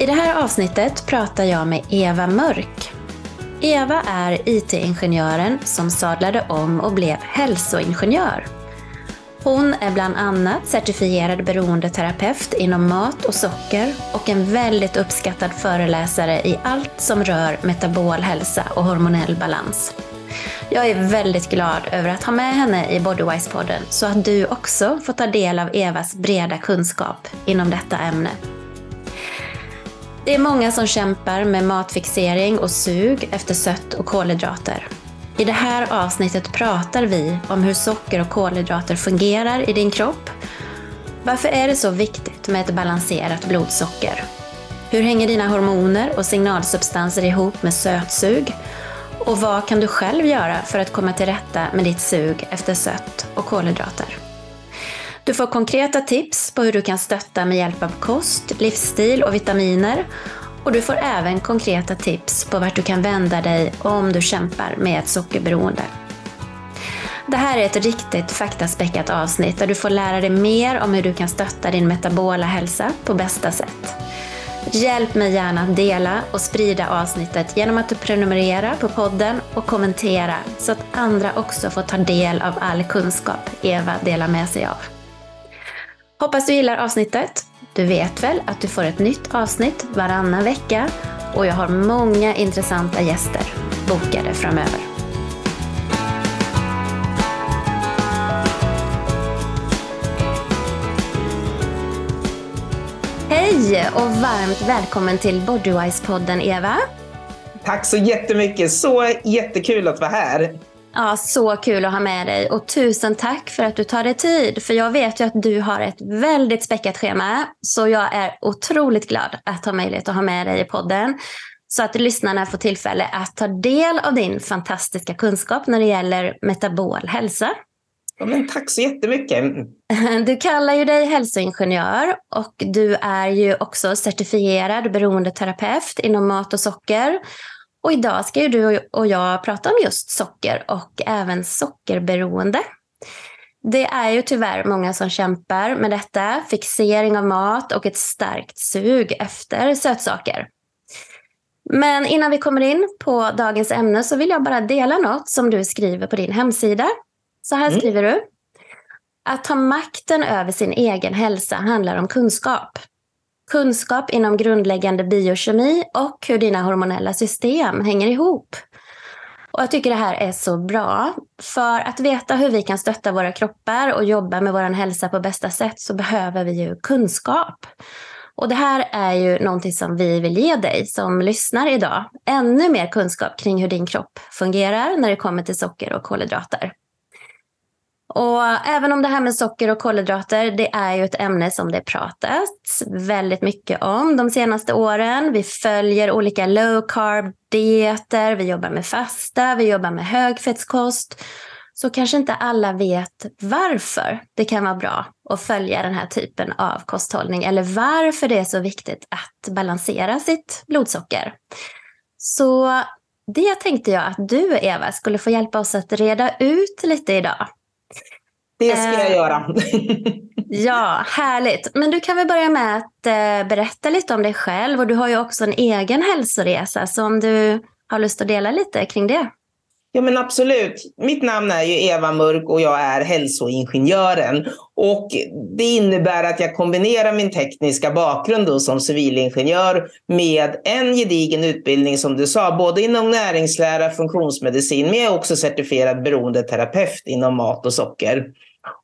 I det här avsnittet pratar jag med Eva Mörk. Eva är IT-ingenjören som sadlade om och blev hälsoingenjör. Hon är bland annat certifierad beroendeterapeut inom mat och socker och en väldigt uppskattad föreläsare i allt som rör metabol hälsa och hormonell balans. Jag är väldigt glad över att ha med henne i Bodywise-podden så att du också får ta del av Evas breda kunskap inom detta ämne. Det är många som kämpar med matfixering och sug efter sött och kolhydrater. I det här avsnittet pratar vi om hur socker och kolhydrater fungerar i din kropp. Varför är det så viktigt med ett balanserat blodsocker? Hur hänger dina hormoner och signalsubstanser ihop med sötsug? Och vad kan du själv göra för att komma till rätta med ditt sug efter sött och kolhydrater? Du får konkreta tips på hur du kan stötta med hjälp av kost, livsstil och vitaminer. Och du får även konkreta tips på vart du kan vända dig om du kämpar med ett sockerberoende. Det här är ett riktigt faktaspäckat avsnitt där du får lära dig mer om hur du kan stötta din metabola hälsa på bästa sätt. Hjälp mig gärna att dela och sprida avsnittet genom att du prenumererar på podden och kommentera så att andra också får ta del av all kunskap Eva delar med sig av. Hoppas du gillar avsnittet. Du vet väl att du får ett nytt avsnitt varannan vecka och jag har många intressanta gäster bokade framöver. Hej och varmt välkommen till Bodywise-podden Eva. Tack så jättemycket. Så jättekul att vara här. Ja, så kul att ha med dig och tusen tack för att du tar dig tid. För jag vet ju att du har ett väldigt späckat schema. Så jag är otroligt glad att ha möjlighet att ha med dig i podden. Så att lyssnarna får tillfälle att ta del av din fantastiska kunskap när det gäller metabol hälsa. Ja, men tack så jättemycket. Du kallar ju dig hälsoingenjör och du är ju också certifierad beroendeterapeut inom mat och socker. Och idag ska ju du och jag prata om just socker och även sockerberoende. Det är ju tyvärr många som kämpar med detta, fixering av mat och ett starkt sug efter sötsaker. Men innan vi kommer in på dagens ämne så vill jag bara dela något som du skriver på din hemsida. Så här mm. skriver du. Att ta makten över sin egen hälsa handlar om kunskap kunskap inom grundläggande biokemi och hur dina hormonella system hänger ihop. Och jag tycker det här är så bra. För att veta hur vi kan stötta våra kroppar och jobba med vår hälsa på bästa sätt så behöver vi ju kunskap. Och det här är ju någonting som vi vill ge dig som lyssnar idag. Ännu mer kunskap kring hur din kropp fungerar när det kommer till socker och kolhydrater. Och även om det här med socker och kolhydrater, det är ju ett ämne som det pratats väldigt mycket om de senaste åren. Vi följer olika low carb dieter, vi jobbar med fasta, vi jobbar med högfettskost. Så kanske inte alla vet varför det kan vara bra att följa den här typen av kosthållning eller varför det är så viktigt att balansera sitt blodsocker. Så det tänkte jag att du, Eva, skulle få hjälpa oss att reda ut lite idag. Det ska jag eh, göra. ja, härligt. Men du kan väl börja med att eh, berätta lite om dig själv. Och du har ju också en egen hälsoresa. Så om du har lust att dela lite kring det. Ja men absolut. Mitt namn är ju Eva Mörk och jag är hälsoingenjören. Och det innebär att jag kombinerar min tekniska bakgrund som civilingenjör med en gedigen utbildning som du sa, både inom näringslära, funktionsmedicin, men jag är också certifierad beroendeterapeut inom mat och socker.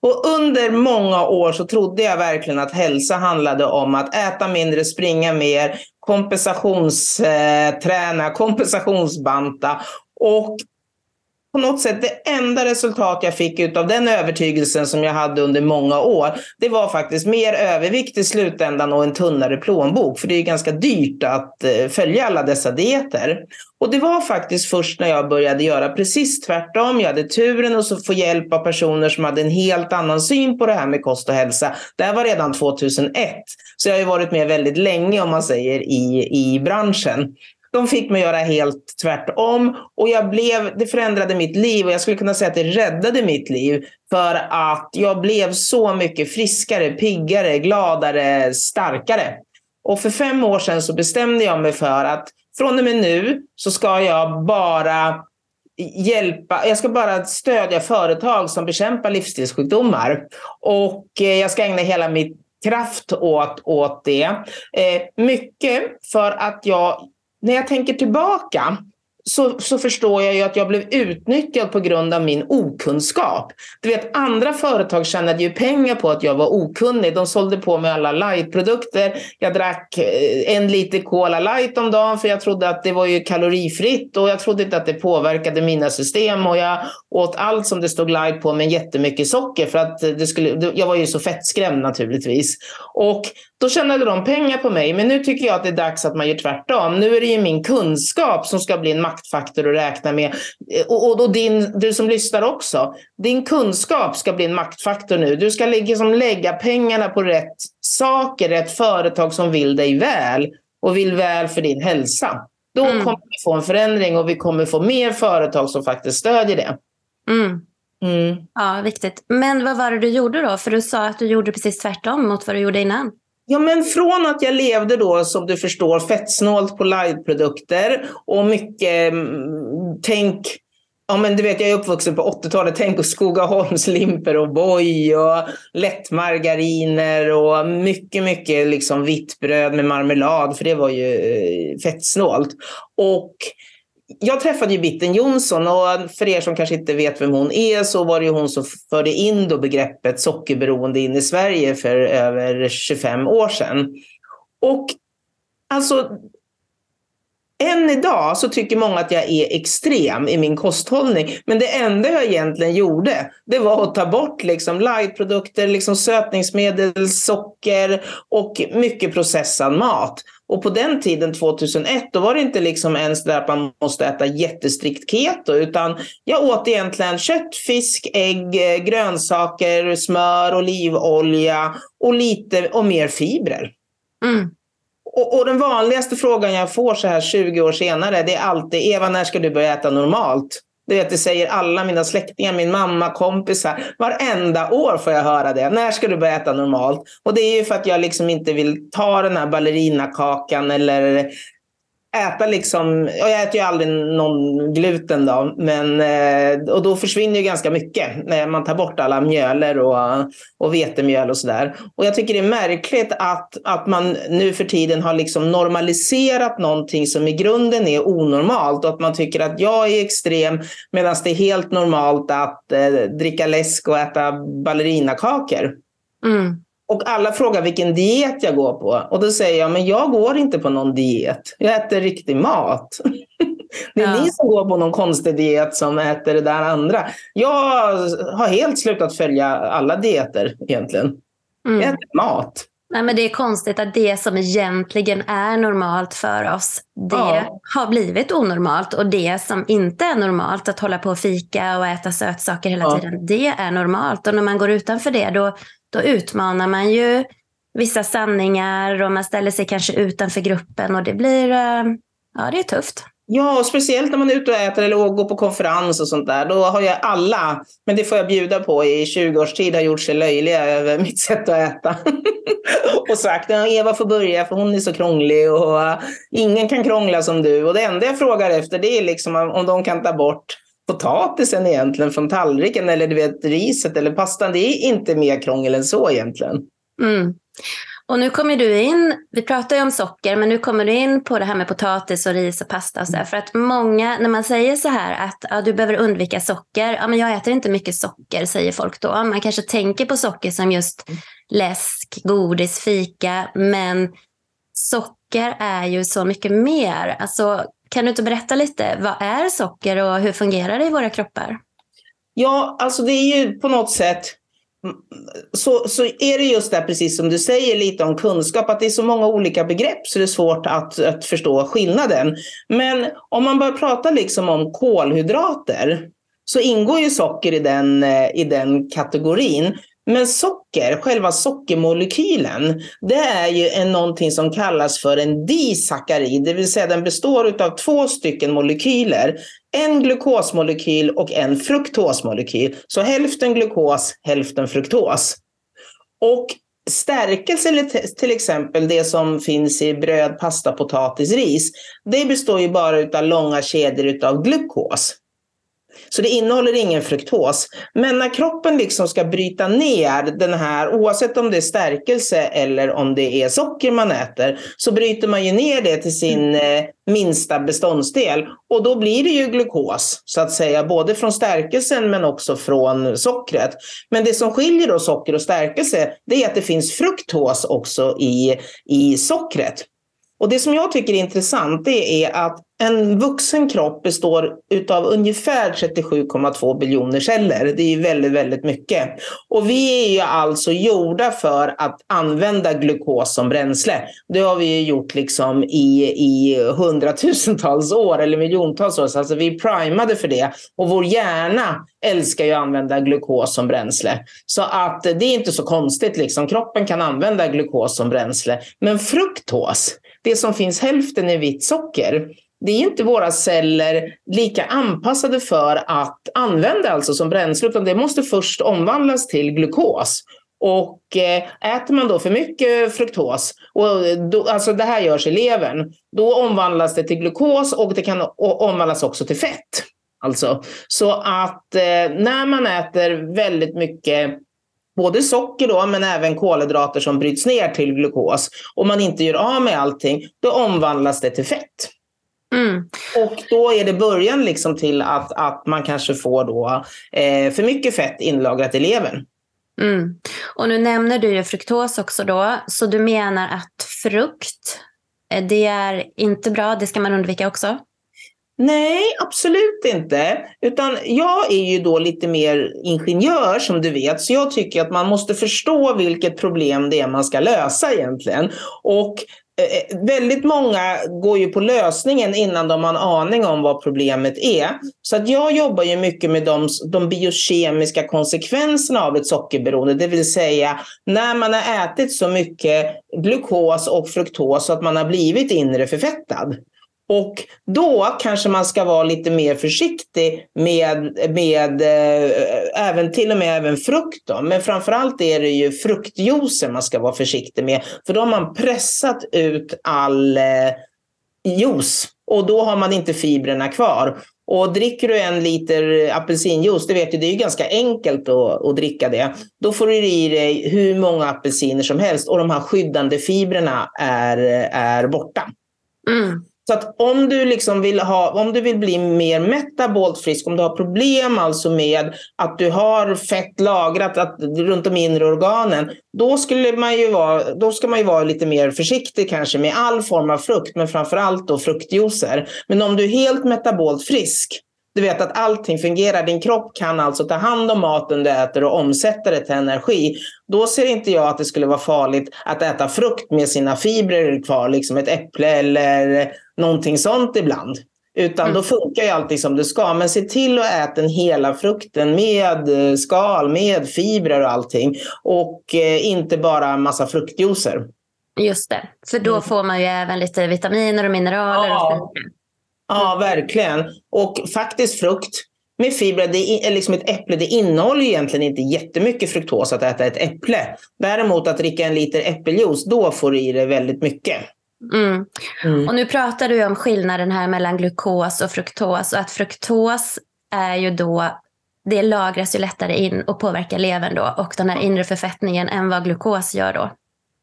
Och under många år så trodde jag verkligen att hälsa handlade om att äta mindre, springa mer, kompensationsträna, kompensationsbanta. Och på något sätt det enda resultat jag fick av den övertygelsen som jag hade under många år, det var faktiskt mer övervikt i slutändan och en tunnare plånbok. För det är ganska dyrt att eh, följa alla dessa dieter. Och det var faktiskt först när jag började göra precis tvärtom. Jag hade turen att få hjälp av personer som hade en helt annan syn på det här med kost och hälsa. Det här var redan 2001. Så jag har ju varit med väldigt länge om man säger i, i branschen. De fick mig göra helt tvärtom och jag blev, det förändrade mitt liv och jag skulle kunna säga att det räddade mitt liv för att jag blev så mycket friskare, piggare, gladare, starkare. Och för fem år sedan så bestämde jag mig för att från och med nu så ska jag bara hjälpa, jag ska bara stödja företag som bekämpar livsstilssjukdomar. Och eh, jag ska ägna hela mitt kraft åt, åt det. Eh, mycket för att jag när jag tänker tillbaka så, så förstår jag ju att jag blev utnyttjad på grund av min okunskap. Du vet, andra företag tjänade ju pengar på att jag var okunnig. De sålde på mig alla lightprodukter. Jag drack eh, en liter Cola light om dagen för jag trodde att det var ju kalorifritt och jag trodde inte att det påverkade mina system och jag åt allt som det stod light på med jättemycket socker för att det skulle, jag var ju så fettskrämd naturligtvis. Och då tjänade de pengar på mig. Men nu tycker jag att det är dags att man gör tvärtom. Nu är det ju min kunskap som ska bli en maktfaktor att räkna med. Och, och, och din, du som lyssnar också. Din kunskap ska bli en maktfaktor nu. Du ska liksom lägga pengarna på rätt saker, rätt företag som vill dig väl och vill väl för din hälsa. Då mm. kommer vi få en förändring och vi kommer få mer företag som faktiskt stödjer det. Mm. Mm. Ja, viktigt. Men vad var det du gjorde då? För du sa att du gjorde precis tvärtom mot vad du gjorde innan. Ja, men från att jag levde då, som du förstår, fettsnålt på liveprodukter och mycket mm, tänk Ja, men du vet, jag är uppvuxen på 80-talet. Tänk på Skogaholmslimper och boj och lättmargariner och mycket, mycket liksom vitt bröd med marmelad, för det var ju eh, fettsnålt. Och jag träffade ju Bitten Jonsson och för er som kanske inte vet vem hon är så var det ju hon som förde in då begreppet sockerberoende in i Sverige för över 25 år sedan. Och alltså än idag så tycker många att jag är extrem i min kosthållning. Men det enda jag egentligen gjorde, det var att ta bort liksom lightprodukter, liksom sötningsmedel, socker och mycket processad mat. Och på den tiden, 2001, då var det inte liksom ens där att man måste äta jättestrikt keto, utan jag åt egentligen kött, fisk, ägg, grönsaker, smör, olivolja och lite och mer fibrer. Mm. Och, och, den vanligaste frågan jag får så här 20 år senare, det är alltid Eva, när ska du börja äta normalt? Du vet, det säger alla mina släktingar, min mamma, kompisar. Varenda år får jag höra det. När ska du börja äta normalt? Och det är ju för att jag liksom inte vill ta den här ballerinakakan eller äta liksom, jag äter ju aldrig någon gluten då, men, eh, och då försvinner ju ganska mycket när man tar bort alla mjöler och, och vetemjöl och sådär. Och jag tycker det är märkligt att, att man nu för tiden har liksom normaliserat någonting som i grunden är onormalt och att man tycker att jag är extrem medan det är helt normalt att eh, dricka läsk och äta ballerinakakor. Mm. Och alla frågar vilken diet jag går på. Och då säger jag, men jag går inte på någon diet. Jag äter riktig mat. Det är ja. ni som går på någon konstig diet som äter det där andra. Jag har helt slutat följa alla dieter egentligen. Mm. Jag äter mat. Nej, men det är konstigt att det som egentligen är normalt för oss, det ja. har blivit onormalt. Och det som inte är normalt, att hålla på och fika och äta sötsaker hela ja. tiden, det är normalt. Och när man går utanför det, då, då utmanar man ju vissa sanningar och man ställer sig kanske utanför gruppen och det blir, eh, ja det är tufft. Ja, och speciellt när man är ute och äter eller går på konferens och sånt där. Då har jag alla, men det får jag bjuda på, i 20 års tid har gjort sig löjliga över mitt sätt att äta. och sagt att Eva får börja för hon är så krånglig och ingen kan krångla som du. Och det enda jag frågar efter det är liksom om de kan ta bort potatisen egentligen från tallriken eller du vet riset eller pastan. Det är inte mer krångel än så egentligen. Mm. Och nu kommer du in, vi pratar ju om socker, men nu kommer du in på det här med potatis och ris och pasta och så där. För att många, när man säger så här att ja, du behöver undvika socker, ja men jag äter inte mycket socker, säger folk då. Man kanske tänker på socker som just läsk, godis, fika, men socker är ju så mycket mer. Alltså Kan du inte berätta lite, vad är socker och hur fungerar det i våra kroppar? Ja, alltså det är ju på något sätt så, så är det just det precis som du säger lite om kunskap, att det är så många olika begrepp så det är svårt att, att förstå skillnaden. Men om man börjar prata liksom om kolhydrater så ingår ju socker i den, eh, i den kategorin. Men socker, själva sockermolekylen, det är ju en, någonting som kallas för en disackarid, det vill säga den består av två stycken molekyler. En glukosmolekyl och en fruktosmolekyl. Så hälften glukos, hälften fruktos. Och stärkelse, till exempel det som finns i bröd, pasta, potatis, ris, det består ju bara av långa kedjor av glukos. Så det innehåller ingen fruktos. Men när kroppen liksom ska bryta ner den här, oavsett om det är stärkelse eller om det är socker man äter, så bryter man ju ner det till sin eh, minsta beståndsdel. Och då blir det ju glukos, så att säga, både från stärkelsen men också från sockret. Men det som skiljer då socker och stärkelse, det är att det finns fruktos också i, i sockret. Och det som jag tycker är intressant det är att en vuxen kropp består av ungefär 37,2 biljoner celler. Det är ju väldigt, väldigt mycket. Och vi är ju alltså gjorda för att använda glukos som bränsle. Det har vi ju gjort liksom i, i hundratusentals år eller miljontals år. Alltså vi är primade för det. Och vår hjärna älskar ju att använda glukos som bränsle. Så att det är inte så konstigt. Liksom. Kroppen kan använda glukos som bränsle. Men fruktos, det som finns hälften i vitt socker, det är inte våra celler lika anpassade för att använda alltså som bränsle, utan det måste först omvandlas till glukos. Och eh, äter man då för mycket fruktos, och eh, då, alltså det här görs i levern, då omvandlas det till glukos och det kan omvandlas också till fett. Alltså, så att eh, när man äter väldigt mycket både socker då, men även kolhydrater som bryts ner till glukos och man inte gör av med allting, då omvandlas det till fett. Mm. Och då är det början liksom till att, att man kanske får då, eh, för mycket fett inlagrat i levern. Mm. Och nu nämner du ju fruktos också då, så du menar att frukt, eh, det är inte bra, det ska man undvika också? Nej, absolut inte. Utan jag är ju då lite mer ingenjör som du vet, så jag tycker att man måste förstå vilket problem det är man ska lösa egentligen. Och eh, eh, väldigt många går ju på lösningen innan de har en aning om vad problemet är. Så att jag jobbar ju mycket med de, de biokemiska konsekvenserna av ett sockerberoende. Det vill säga när man har ätit så mycket glukos och fruktos så att man har blivit inre förfettad. Och då kanske man ska vara lite mer försiktig med, med eh, även till och med även frukt. Då. Men framförallt är det ju fruktjuicer man ska vara försiktig med. För då har man pressat ut all eh, juice och då har man inte fibrerna kvar. Och dricker du en liter apelsinjuice, det vet du, det är ju ganska enkelt att, att dricka det. Då får du i dig hur många apelsiner som helst och de här skyddande fibrerna är, är borta. Mm. Så att om du, liksom vill ha, om du vill bli mer metabolt frisk, om du har problem alltså med att du har fett lagrat att, runt de inre organen, då, skulle man ju vara, då ska man ju vara lite mer försiktig kanske med all form av frukt, men framför allt då fruktjuicer. Men om du är helt metabolt frisk, du vet att allting fungerar. Din kropp kan alltså ta hand om maten du äter och omsätta det till energi. Då ser inte jag att det skulle vara farligt att äta frukt med sina fibrer kvar, liksom ett äpple eller någonting sånt ibland. Utan mm. då funkar ju allting som det ska. Men se till att äta den hela frukten med eh, skal, med fibrer och allting. Och eh, inte bara massa fruktjuicer. Just det, för då mm. får man ju även lite vitaminer och mineraler. Ja. Och Ja, verkligen. Och faktiskt frukt med fibrer, det är liksom ett äpple, det innehåller egentligen inte jättemycket fruktos att äta ett äpple. Däremot att dricka en liter äppeljuice, då får du i dig väldigt mycket. Mm. Mm. Och nu pratar du om skillnaden här mellan glukos och fruktos och att fruktos är ju då det lagras ju lättare in och påverkar levern då och den här inre förfettningen än vad glukos gör då.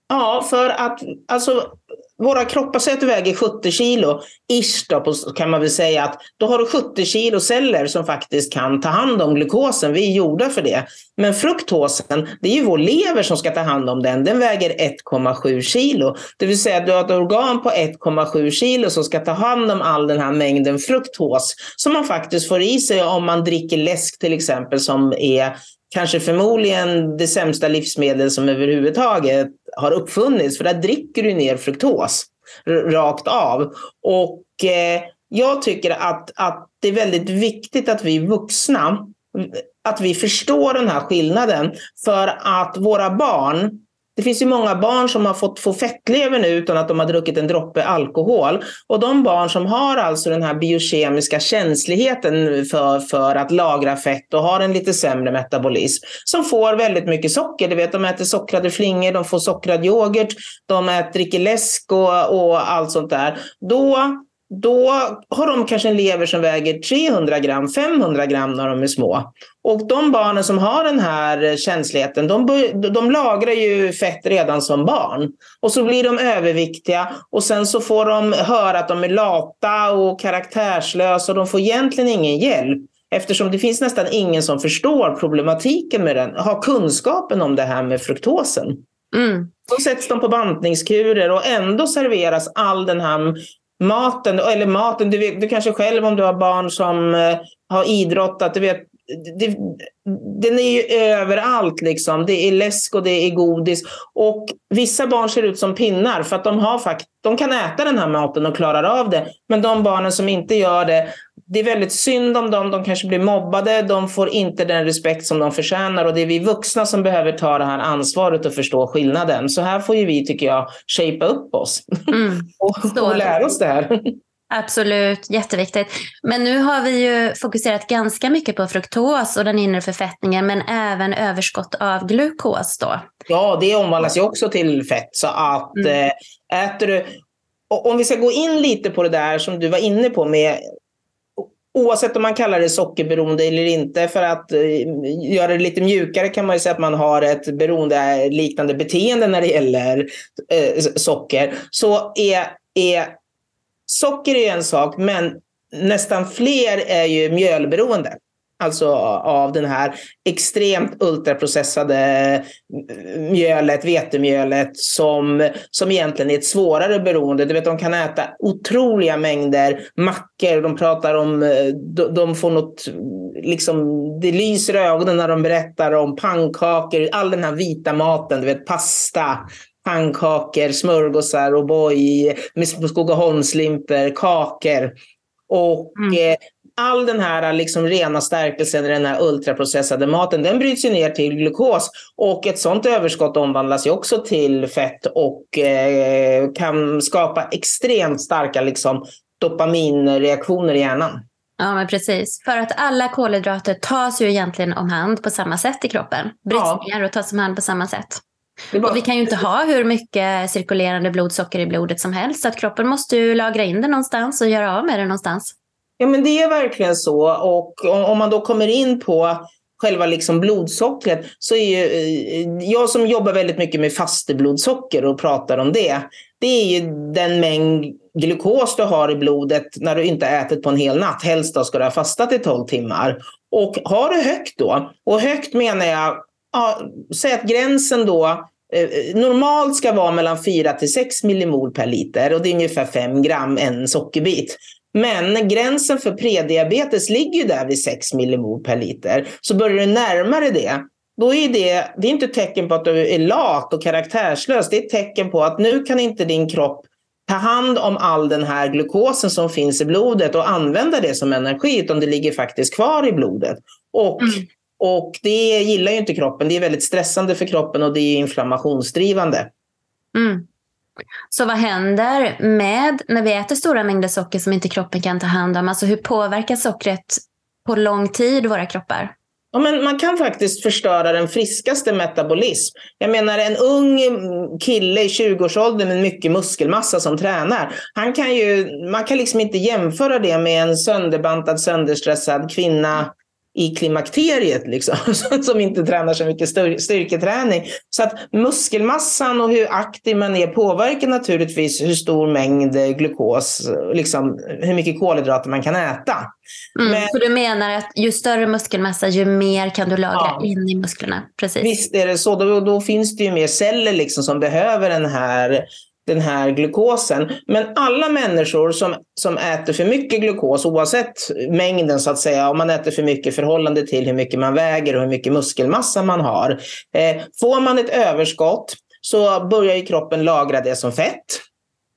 Ja, för att alltså våra kroppar, säger att du väger 70 kilo, ish då, kan man väl säga att då har du 70 kilo celler som faktiskt kan ta hand om glukosen. Vi är gjorda för det. Men fruktosen, det är ju vår lever som ska ta hand om den. Den väger 1,7 kilo. Det vill säga att du har ett organ på 1,7 kilo som ska ta hand om all den här mängden fruktos som man faktiskt får i sig om man dricker läsk till exempel som är kanske förmodligen det sämsta livsmedel som överhuvudtaget har uppfunnits. För där dricker du ner fruktos rakt av. Och eh, jag tycker att, att det är väldigt viktigt att vi vuxna, att vi förstår den här skillnaden. För att våra barn det finns ju många barn som har fått få fettlever nu utan att de har druckit en droppe alkohol. Och de barn som har alltså den här biokemiska känsligheten för, för att lagra fett och har en lite sämre metabolism, som får väldigt mycket socker. Du vet, de äter sockrade flingor, de får sockrad yoghurt, de äter, dricker läsk och, och allt sånt där. Då då har de kanske en lever som väger 300 gram, 500 gram när de är små. Och de barnen som har den här känsligheten, de, de lagrar ju fett redan som barn. Och så blir de överviktiga och sen så får de höra att de är lata och karaktärslösa och de får egentligen ingen hjälp. Eftersom det finns nästan ingen som förstår problematiken med den, har kunskapen om det här med fruktosen. Mm. Då sätts de på bantningskurer och ändå serveras all den här maten, eller maten, du, vet, du kanske själv om du har barn som eh, har idrottat, du vet, det, den är ju överallt liksom. Det är läsk och det är godis. Och vissa barn ser ut som pinnar för att de, har fakt de kan äta den här maten och klarar av det. Men de barnen som inte gör det, det är väldigt synd om dem. De kanske blir mobbade. De får inte den respekt som de förtjänar. Och det är vi vuxna som behöver ta det här ansvaret och förstå skillnaden. Så här får ju vi, tycker jag, shapea upp oss mm. och, och lära oss det här. Absolut, jätteviktigt. Men nu har vi ju fokuserat ganska mycket på fruktos och den inre förfettningen, men även överskott av glukos då. Ja, det omvandlas ju också till fett. Så att mm. Eh, äter du... Om vi ska gå in lite på det där som du var inne på med Oavsett om man kallar det sockerberoende eller inte, för att eh, göra det lite mjukare kan man ju säga att man har ett beroendeliknande eh, beteende när det gäller eh, socker. Så är, är Socker är en sak, men nästan fler är ju mjölberoende. Alltså av den här extremt ultraprocessade mjölet, vetemjölet som, som egentligen är ett svårare beroende. Du vet, de kan äta otroliga mängder mackor. De pratar om, de, de får något, liksom, det lyser i ögonen när de berättar om pannkakor, all den här vita maten, du vet pasta, pannkakor, smörgåsar, O'boy, med Skogaholmslimper, kakor. Och mm. eh, all den här liksom rena stärkelsen i den här ultraprocessade maten, den bryts ju ner till glukos. Och ett sånt överskott omvandlas ju också till fett och eh, kan skapa extremt starka liksom, dopaminreaktioner i hjärnan. Ja, men precis. För att alla kolhydrater tas ju egentligen om hand på samma sätt i kroppen. Bryts ja. ner och tas om hand på samma sätt. Bara... Och vi kan ju inte ha hur mycket cirkulerande blodsocker i blodet som helst. Så att kroppen måste ju lagra in det någonstans och göra av med det någonstans. Ja men det är verkligen så. Och om man då kommer in på själva liksom blodsockret så är ju eh, jag som jobbar väldigt mycket med fasteblodsocker och pratar om det. Det är ju den mängd glukos du har i blodet när du inte ätit på en hel natt. Helst då ska du ha fastat i 12 timmar. Och har du högt då, och högt menar jag ja, säg att gränsen då eh, normalt ska vara mellan 4 till 6 millimol per liter och det är ungefär 5 gram en sockerbit. Men gränsen för prediabetes ligger ju där vid 6 millimol per liter. Så börjar du närma dig det, då är det, det är inte tecken på att du är lat och karaktärslös. Det är ett tecken på att nu kan inte din kropp ta hand om all den här glukosen som finns i blodet och använda det som energi, utan det ligger faktiskt kvar i blodet. Och mm. Och det gillar ju inte kroppen. Det är väldigt stressande för kroppen och det är inflammationsdrivande. Mm. Så vad händer med när vi äter stora mängder socker som inte kroppen kan ta hand om? Alltså hur påverkar sockret på lång tid våra kroppar? Ja, men man kan faktiskt förstöra den friskaste metabolism. Jag menar en ung kille i 20-årsåldern med mycket muskelmassa som tränar. Han kan ju, man kan liksom inte jämföra det med en sönderbantad, sönderstressad kvinna i klimakteriet, liksom, som inte tränar så mycket styrketräning. Så att muskelmassan och hur aktiv man är påverkar naturligtvis hur stor mängd glukos, liksom, hur mycket kolhydrater man kan äta. Mm, Men, för du menar att ju större muskelmassa, ju mer kan du lagra ja, in i musklerna? Precis. Visst är det så. Då, då finns det ju mer celler liksom som behöver den här den här glukosen. Men alla människor som, som äter för mycket glukos, oavsett mängden så att säga, om man äter för mycket i förhållande till hur mycket man väger och hur mycket muskelmassa man har. Eh, får man ett överskott så börjar ju kroppen lagra det som fett.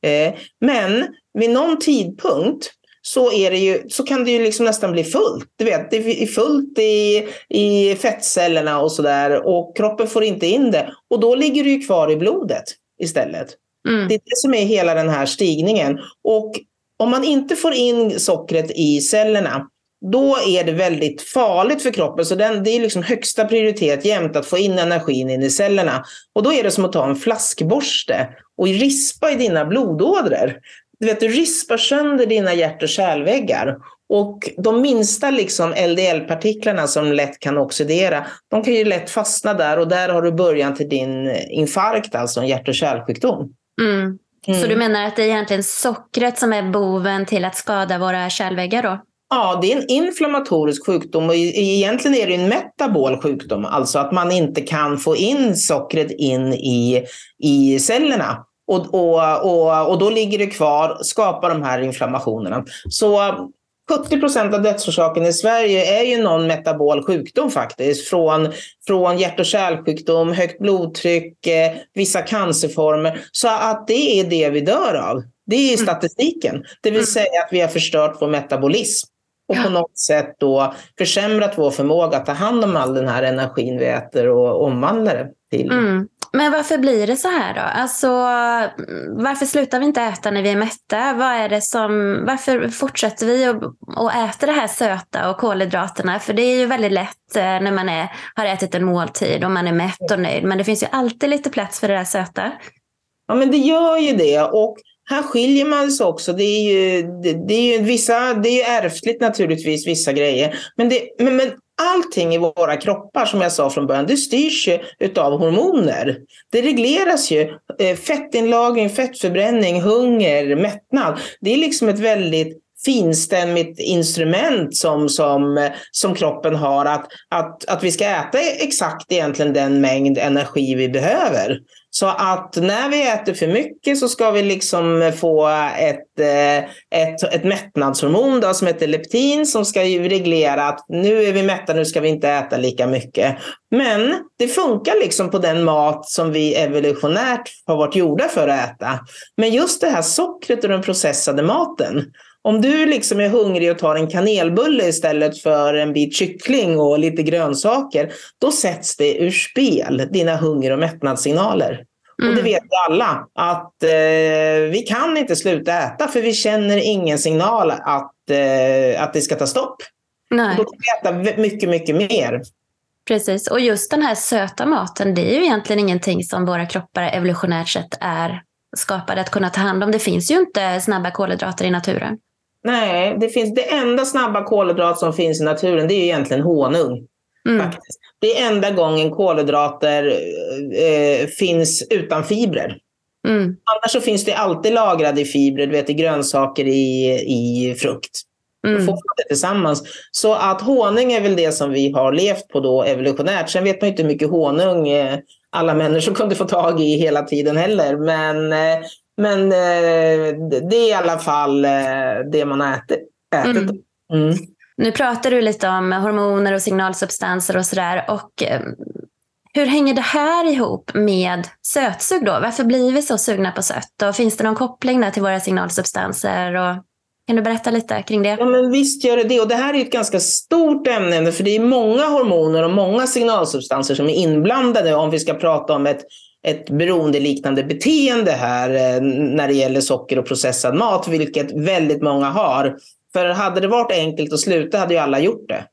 Eh, men vid någon tidpunkt så, är det ju, så kan det ju liksom nästan bli fullt. Du vet, det är fullt i, i fettcellerna och sådär och kroppen får inte in det. Och då ligger det ju kvar i blodet istället. Mm. Det är det som är hela den här stigningen. Och om man inte får in sockret i cellerna, då är det väldigt farligt för kroppen. Så den, det är liksom högsta prioritet jämt att få in energin in i cellerna. Och då är det som att ta en flaskborste och rispa i dina blodådror. Du vet, du rispar sönder dina hjärt och kärlväggar. Och de minsta liksom LDL-partiklarna som lätt kan oxidera, de kan ju lätt fastna där och där har du början till din infarkt, alltså en hjärt och kärlsjukdom. Mm. Mm. Så du menar att det är egentligen sockret som är boven till att skada våra kärlväggar då? Ja, det är en inflammatorisk sjukdom och egentligen är det en metabol sjukdom, alltså att man inte kan få in sockret in i, i cellerna. Och, och, och, och då ligger det kvar, skapar de här inflammationerna. Så 70 procent av dödsorsaken i Sverige är ju någon metabol sjukdom faktiskt. Från, från hjärt och kärlsjukdom, högt blodtryck, eh, vissa cancerformer. Så att det är det vi dör av. Det är mm. statistiken. Det vill mm. säga att vi har förstört vår metabolism. Och på något sätt då försämrat vår förmåga att ta hand om all den här energin vi äter och omvandla det till. Mm. Men varför blir det så här då? Alltså, varför slutar vi inte äta när vi är mätta? Vad är det som, varför fortsätter vi att äta det här söta och kolhydraterna? För det är ju väldigt lätt eh, när man är, har ätit en måltid och man är mätt och nöjd. Men det finns ju alltid lite plats för det där söta. Ja, men det gör ju det. Och här skiljer man sig också. Det är ju, det, det är ju vissa, det är ju ärftligt naturligtvis, vissa grejer. Men, det, men, men allting i våra kroppar, som jag sa från början, det styrs ju utav hormoner. Det regleras ju. Eh, fettinlagring, fettförbränning, hunger, mättnad. Det är liksom ett väldigt finstämmigt instrument som, som, som kroppen har. Att, att, att vi ska äta exakt egentligen den mängd energi vi behöver. Så att när vi äter för mycket så ska vi liksom få ett, eh, ett, ett mättnadshormon då, som heter leptin som ska reglera att nu är vi mätta, nu ska vi inte äta lika mycket. Men det funkar liksom på den mat som vi evolutionärt har varit gjorda för att äta. Men just det här sockret och den processade maten om du liksom är hungrig och tar en kanelbulle istället för en bit kyckling och lite grönsaker, då sätts det ur spel, dina hunger och mättnadssignaler. Mm. Och det vet vi alla, att eh, vi kan inte sluta äta för vi känner ingen signal att, eh, att det ska ta stopp. Nej. Då kan vi äta mycket, mycket mer. Precis, och just den här söta maten, det är ju egentligen ingenting som våra kroppar evolutionärt sett är skapade att kunna ta hand om. Det finns ju inte snabba kolhydrater i naturen. Nej, det, finns, det enda snabba kolhydrat som finns i naturen det är egentligen honung. Mm. Faktiskt. Det är enda gången kolhydrater eh, finns utan fibrer. Mm. Annars så finns det alltid lagrade i fibrer, du vet i grönsaker, i, i frukt. Mm. Får man det tillsammans. Så att honung är väl det som vi har levt på då evolutionärt. Sen vet man inte hur mycket honung eh, alla människor kunde få tag i hela tiden heller. Men eh, men eh, det är i alla fall eh, det man har ätit. ätit. Mm. Mm. Nu pratar du lite om hormoner och signalsubstanser och sådär. Och, eh, hur hänger det här ihop med sötsug då? Varför blir vi så sugna på sött? Och finns det någon koppling där till våra signalsubstanser? Och, kan du berätta lite kring det? Ja, men visst gör det det. Och det här är ett ganska stort ämne, för det är många hormoner och många signalsubstanser som är inblandade om vi ska prata om ett ett beroendeliknande beteende här eh, när det gäller socker och processad mat, vilket väldigt många har. För hade det varit enkelt att sluta hade ju alla gjort det.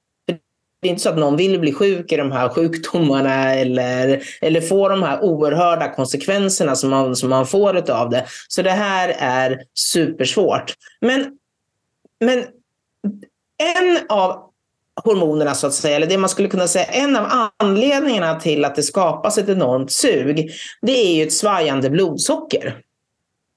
Det är inte så att någon vill bli sjuk i de här sjukdomarna eller, eller få de här oerhörda konsekvenserna som man, som man får av det. Så det här är supersvårt. Men, men en av hormonerna så att säga, eller det man skulle kunna säga en av anledningarna till att det skapas ett enormt sug, det är ju ett svajande blodsocker.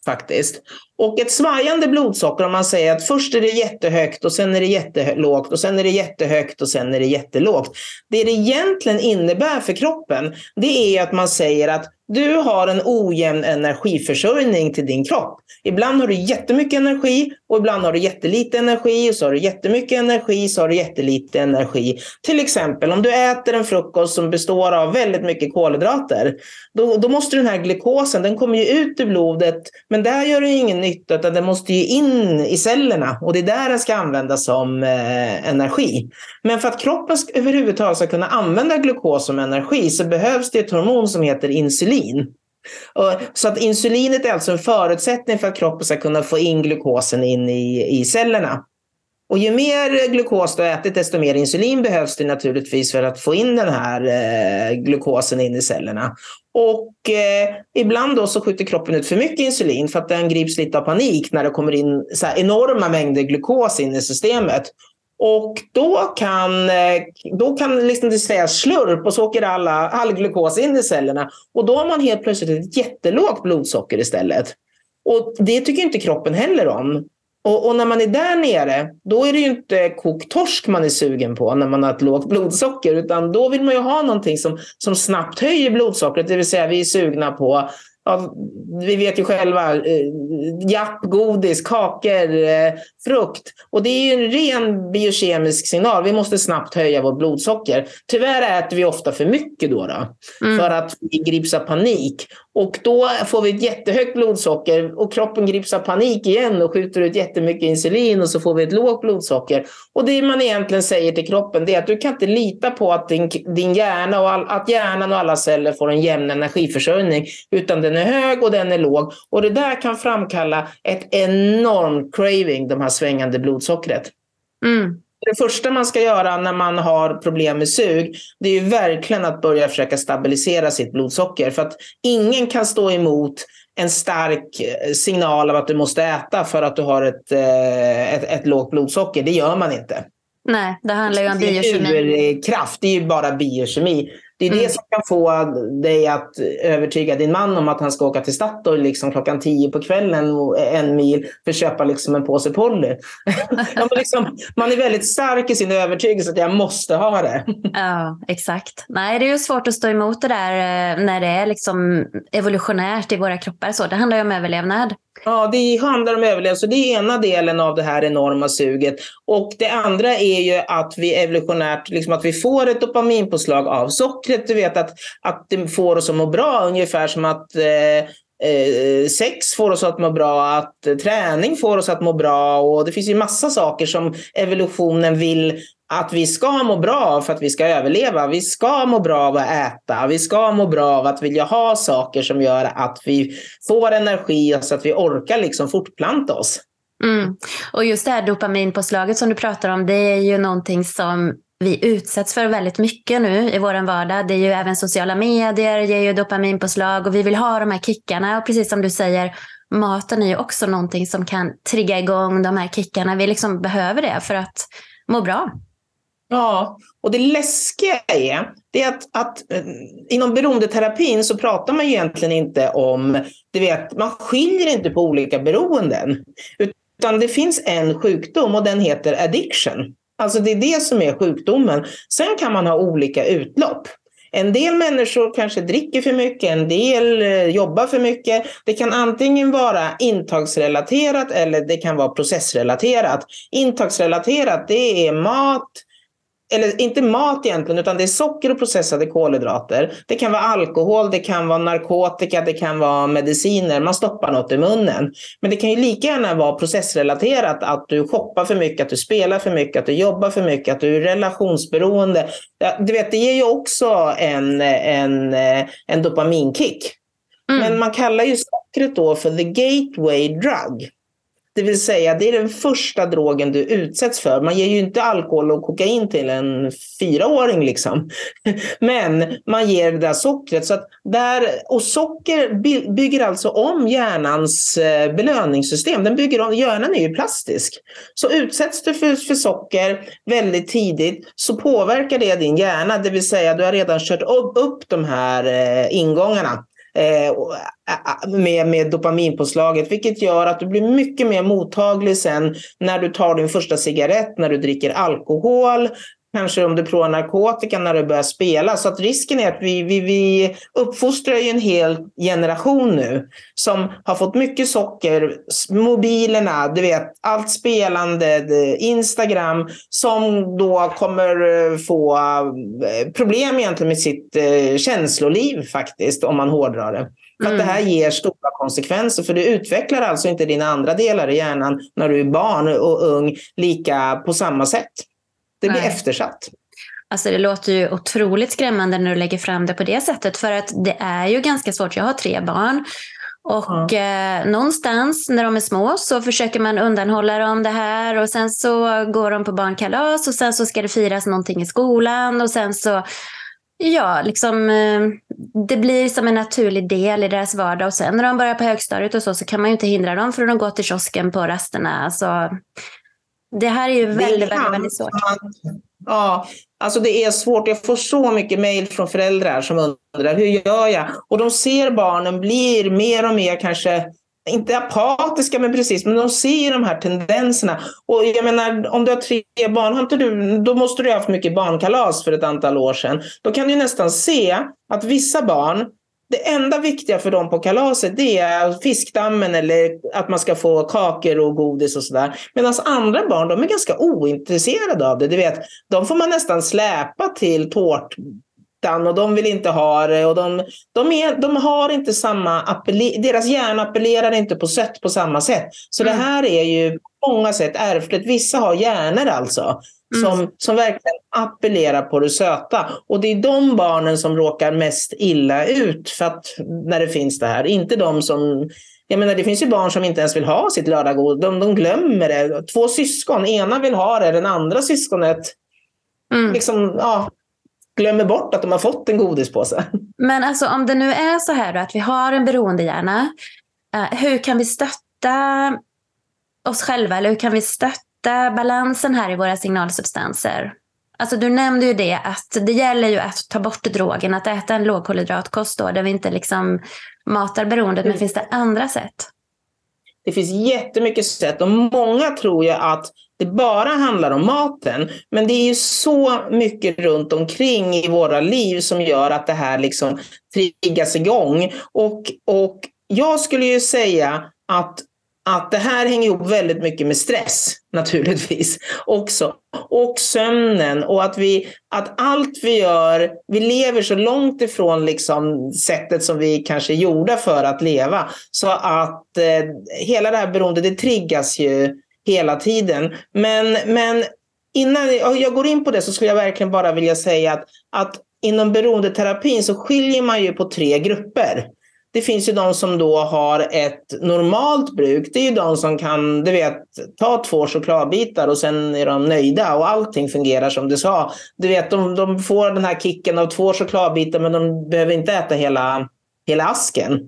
Faktiskt. Och ett svajande blodsocker, om man säger att först är det jättehögt och sen är det jättelågt och sen är det jättehögt och sen är det jättelågt. Det det egentligen innebär för kroppen, det är att man säger att du har en ojämn energiförsörjning till din kropp. Ibland har du jättemycket energi och ibland har du jättelite energi och så har du jättemycket energi så har du jättelite energi. Till exempel om du äter en frukost som består av väldigt mycket kolhydrater. Då, då måste den här glukosen, den kommer ju ut i blodet men där gör det ingen nytta utan den måste ju in i cellerna och det är där den ska användas som eh, energi. Men för att kroppen överhuvudtaget ska kunna använda glukos som energi så behövs det ett hormon som heter insulin. Så att insulinet är alltså en förutsättning för att kroppen ska kunna få in glukosen in i, i cellerna. Och ju mer glukos du har ätit, desto mer insulin behövs det naturligtvis för att få in den här eh, glukosen in i cellerna. Och eh, ibland då så skjuter kroppen ut för mycket insulin för att den grips lite av panik när det kommer in så enorma mängder glukos in i systemet. Och då kan, eh, då kan liksom det sägas slurp och så åker alla, all glukos in i cellerna. Och då har man helt plötsligt ett jättelågt blodsocker istället. Och det tycker inte kroppen heller om. Och, och, när man är där nere, då är det ju inte kokt torsk man är sugen på när man har ett lågt blodsocker, utan då vill man ju ha någonting som, som snabbt höjer blodsockret, det vill säga vi är sugna på ja, vi vet ju själva, eh, japp, godis, kakor, eh, frukt. Och det är ju en ren biokemisk signal. Vi måste snabbt höja vårt blodsocker. Tyvärr äter vi ofta för mycket då, då mm. för att vi grips av panik. Och då får vi ett jättehögt blodsocker och kroppen grips av panik igen och skjuter ut jättemycket insulin och så får vi ett lågt blodsocker. Och det man egentligen säger till kroppen är att du kan inte lita på att din, din hjärna och all, att hjärnan och alla celler får en jämn energiförsörjning, utan den är hög och den är låg. Och det där kan framkalla ett enormt craving, de här svängande blodsockret. Mm. Det första man ska göra när man har problem med sug, det är ju verkligen att börja försöka stabilisera sitt blodsocker. För att ingen kan stå emot en stark eh, signal av att du måste äta för att du har ett, eh, ett, ett lågt blodsocker. Det gör man inte. Nej, det handlar ju om biokemi. Kraft, det är ju bara biokemi. Det är mm. det som kan få dig att övertyga din man om att han ska åka till Statoil liksom klockan tio på kvällen en mil för att köpa liksom en påse Polly. ja, liksom, man är väldigt stark i sin övertygelse att jag måste ha det. ja, exakt. Nej, det är ju svårt att stå emot det där eh, när det är liksom evolutionärt i våra kroppar. Så det handlar ju om överlevnad. Ja, det handlar om överlevnad. det är ena delen av det här enorma suget. Och det andra är ju att vi evolutionärt, liksom att vi får ett dopaminpåslag av sockret. Du vet att, att det får oss att må bra, ungefär som att eh, Eh, sex får oss att må bra, att träning får oss att må bra och det finns ju massa saker som evolutionen vill att vi ska må bra för att vi ska överleva. Vi ska må bra av att äta. Vi ska må bra av att vilja ha saker som gör att vi får energi så att vi orkar liksom fortplanta oss. Mm. Och just det här dopaminpåslaget som du pratar om, det är ju någonting som vi utsätts för väldigt mycket nu i vår vardag. Det är ju även sociala medier, ger ju dopaminpåslag och vi vill ha de här kickarna. Och precis som du säger, maten är ju också någonting som kan trigga igång de här kickarna. Vi liksom behöver det för att må bra. Ja, och det läskiga är, det är att, att eh, inom beroendeterapin så pratar man egentligen inte om, du vet, man skiljer inte på olika beroenden. Utan det finns en sjukdom och den heter addiction. Alltså det är det som är sjukdomen. Sen kan man ha olika utlopp. En del människor kanske dricker för mycket, en del eh, jobbar för mycket. Det kan antingen vara intagsrelaterat eller det kan vara processrelaterat. Intagsrelaterat, det är mat, eller inte mat egentligen, utan det är socker och processade kolhydrater. Det kan vara alkohol, det kan vara narkotika, det kan vara mediciner. Man stoppar något i munnen. Men det kan ju lika gärna vara processrelaterat, att du shoppar för mycket, att du spelar för mycket, att du jobbar för mycket, att du är relationsberoende. Du vet, det ger ju också en, en, en dopaminkick. Mm. Men man kallar ju sockret då för the gateway drug. Det vill säga, det är den första drogen du utsätts för. Man ger ju inte alkohol och kokain till en fyraåring liksom. Men man ger det där sockret. Så att där, och socker bygger alltså om hjärnans eh, belöningssystem. Den bygger om, hjärnan är ju plastisk. Så utsätts du för, för socker väldigt tidigt så påverkar det din hjärna. Det vill säga, du har redan kört upp, upp de här eh, ingångarna. Eh, med, med dopaminpåslaget, vilket gör att du blir mycket mer mottaglig sen när du tar din första cigarett, när du dricker alkohol, kanske om du provar narkotika när du börjar spela. Så att risken är att vi, vi, vi uppfostrar ju en hel generation nu som har fått mycket socker, mobilerna, du vet, allt spelande, Instagram, som då kommer eh, få eh, problem egentligen med sitt eh, känsloliv faktiskt, om man hårdrar det. För att det här mm. ger stora konsekvenser, för du utvecklar alltså inte dina andra delar i hjärnan när du är barn och ung lika på samma sätt. Det blir Nej. eftersatt. Alltså det låter ju otroligt skrämmande när du lägger fram det på det sättet. För att det är ju ganska svårt. Jag har tre barn. Och mm. eh, någonstans när de är små så försöker man undanhålla dem det här. Och sen så går de på barnkalas och sen så ska det firas någonting i skolan. Och sen så, ja, liksom eh, det blir som en naturlig del i deras vardag. Och sen när de börjar på högstadiet och så, så kan man ju inte hindra dem för att går till kiosken på rasterna. Alltså, det här är ju väldigt, väldigt, väldigt svårt. Ja, alltså det är svårt. Jag får så mycket mejl från föräldrar som undrar hur gör jag? Och de ser barnen blir mer och mer kanske inte apatiska, men precis, men de ser de här tendenserna. Och jag menar, om du har tre barn, har inte du, då måste du ha haft mycket barnkalas för ett antal år sedan. Då kan du nästan se att vissa barn det enda viktiga för dem på kalaset det är fiskdammen eller att man ska få kakor och godis och sådär. Medan andra barn de är ganska ointresserade av det. Du vet, de får man nästan släpa till tårtan och de vill inte ha det. Och de, de, är, de har inte samma deras hjärna appellerar inte på sött på samma sätt. Så mm. det här är ju på många sätt ärftligt. Vissa har hjärnor alltså Mm. Som, som verkligen appellerar på det söta. Och det är de barnen som råkar mest illa ut för att, när det finns det här. Inte de som jag menar, det finns ju barn som inte ens vill ha sitt lördagsgodis. De, de glömmer det. Två syskon, ena vill ha det, den andra syskonet mm. liksom, ja, glömmer bort att de har fått en godispåse. Men alltså, om det nu är så här att vi har en beroendehjärna, uh, hur kan vi stötta oss själva eller hur kan vi stötta hitta balansen här i våra signalsubstanser. Alltså du nämnde ju det att det gäller ju att ta bort drogen, att äta en lågkolhydratkost då, där vi inte liksom matar beroendet. Men mm. finns det andra sätt? Det finns jättemycket sätt och många tror ju att det bara handlar om maten. Men det är ju så mycket runt omkring i våra liv som gör att det här liksom triggas igång. Och, och jag skulle ju säga att att det här hänger ihop väldigt mycket med stress naturligtvis också. Och sömnen och att, vi, att allt vi gör, vi lever så långt ifrån liksom sättet som vi kanske är gjorda för att leva. Så att eh, hela det här beroendet, det triggas ju hela tiden. Men, men innan jag går in på det så skulle jag verkligen bara vilja säga att, att inom beroendeterapin så skiljer man ju på tre grupper. Det finns ju de som då har ett normalt bruk. Det är ju de som kan, du vet, ta två chokladbitar och sen är de nöjda och allting fungerar som det ska. Du vet, de, de får den här kicken av två chokladbitar men de behöver inte äta hela, hela asken.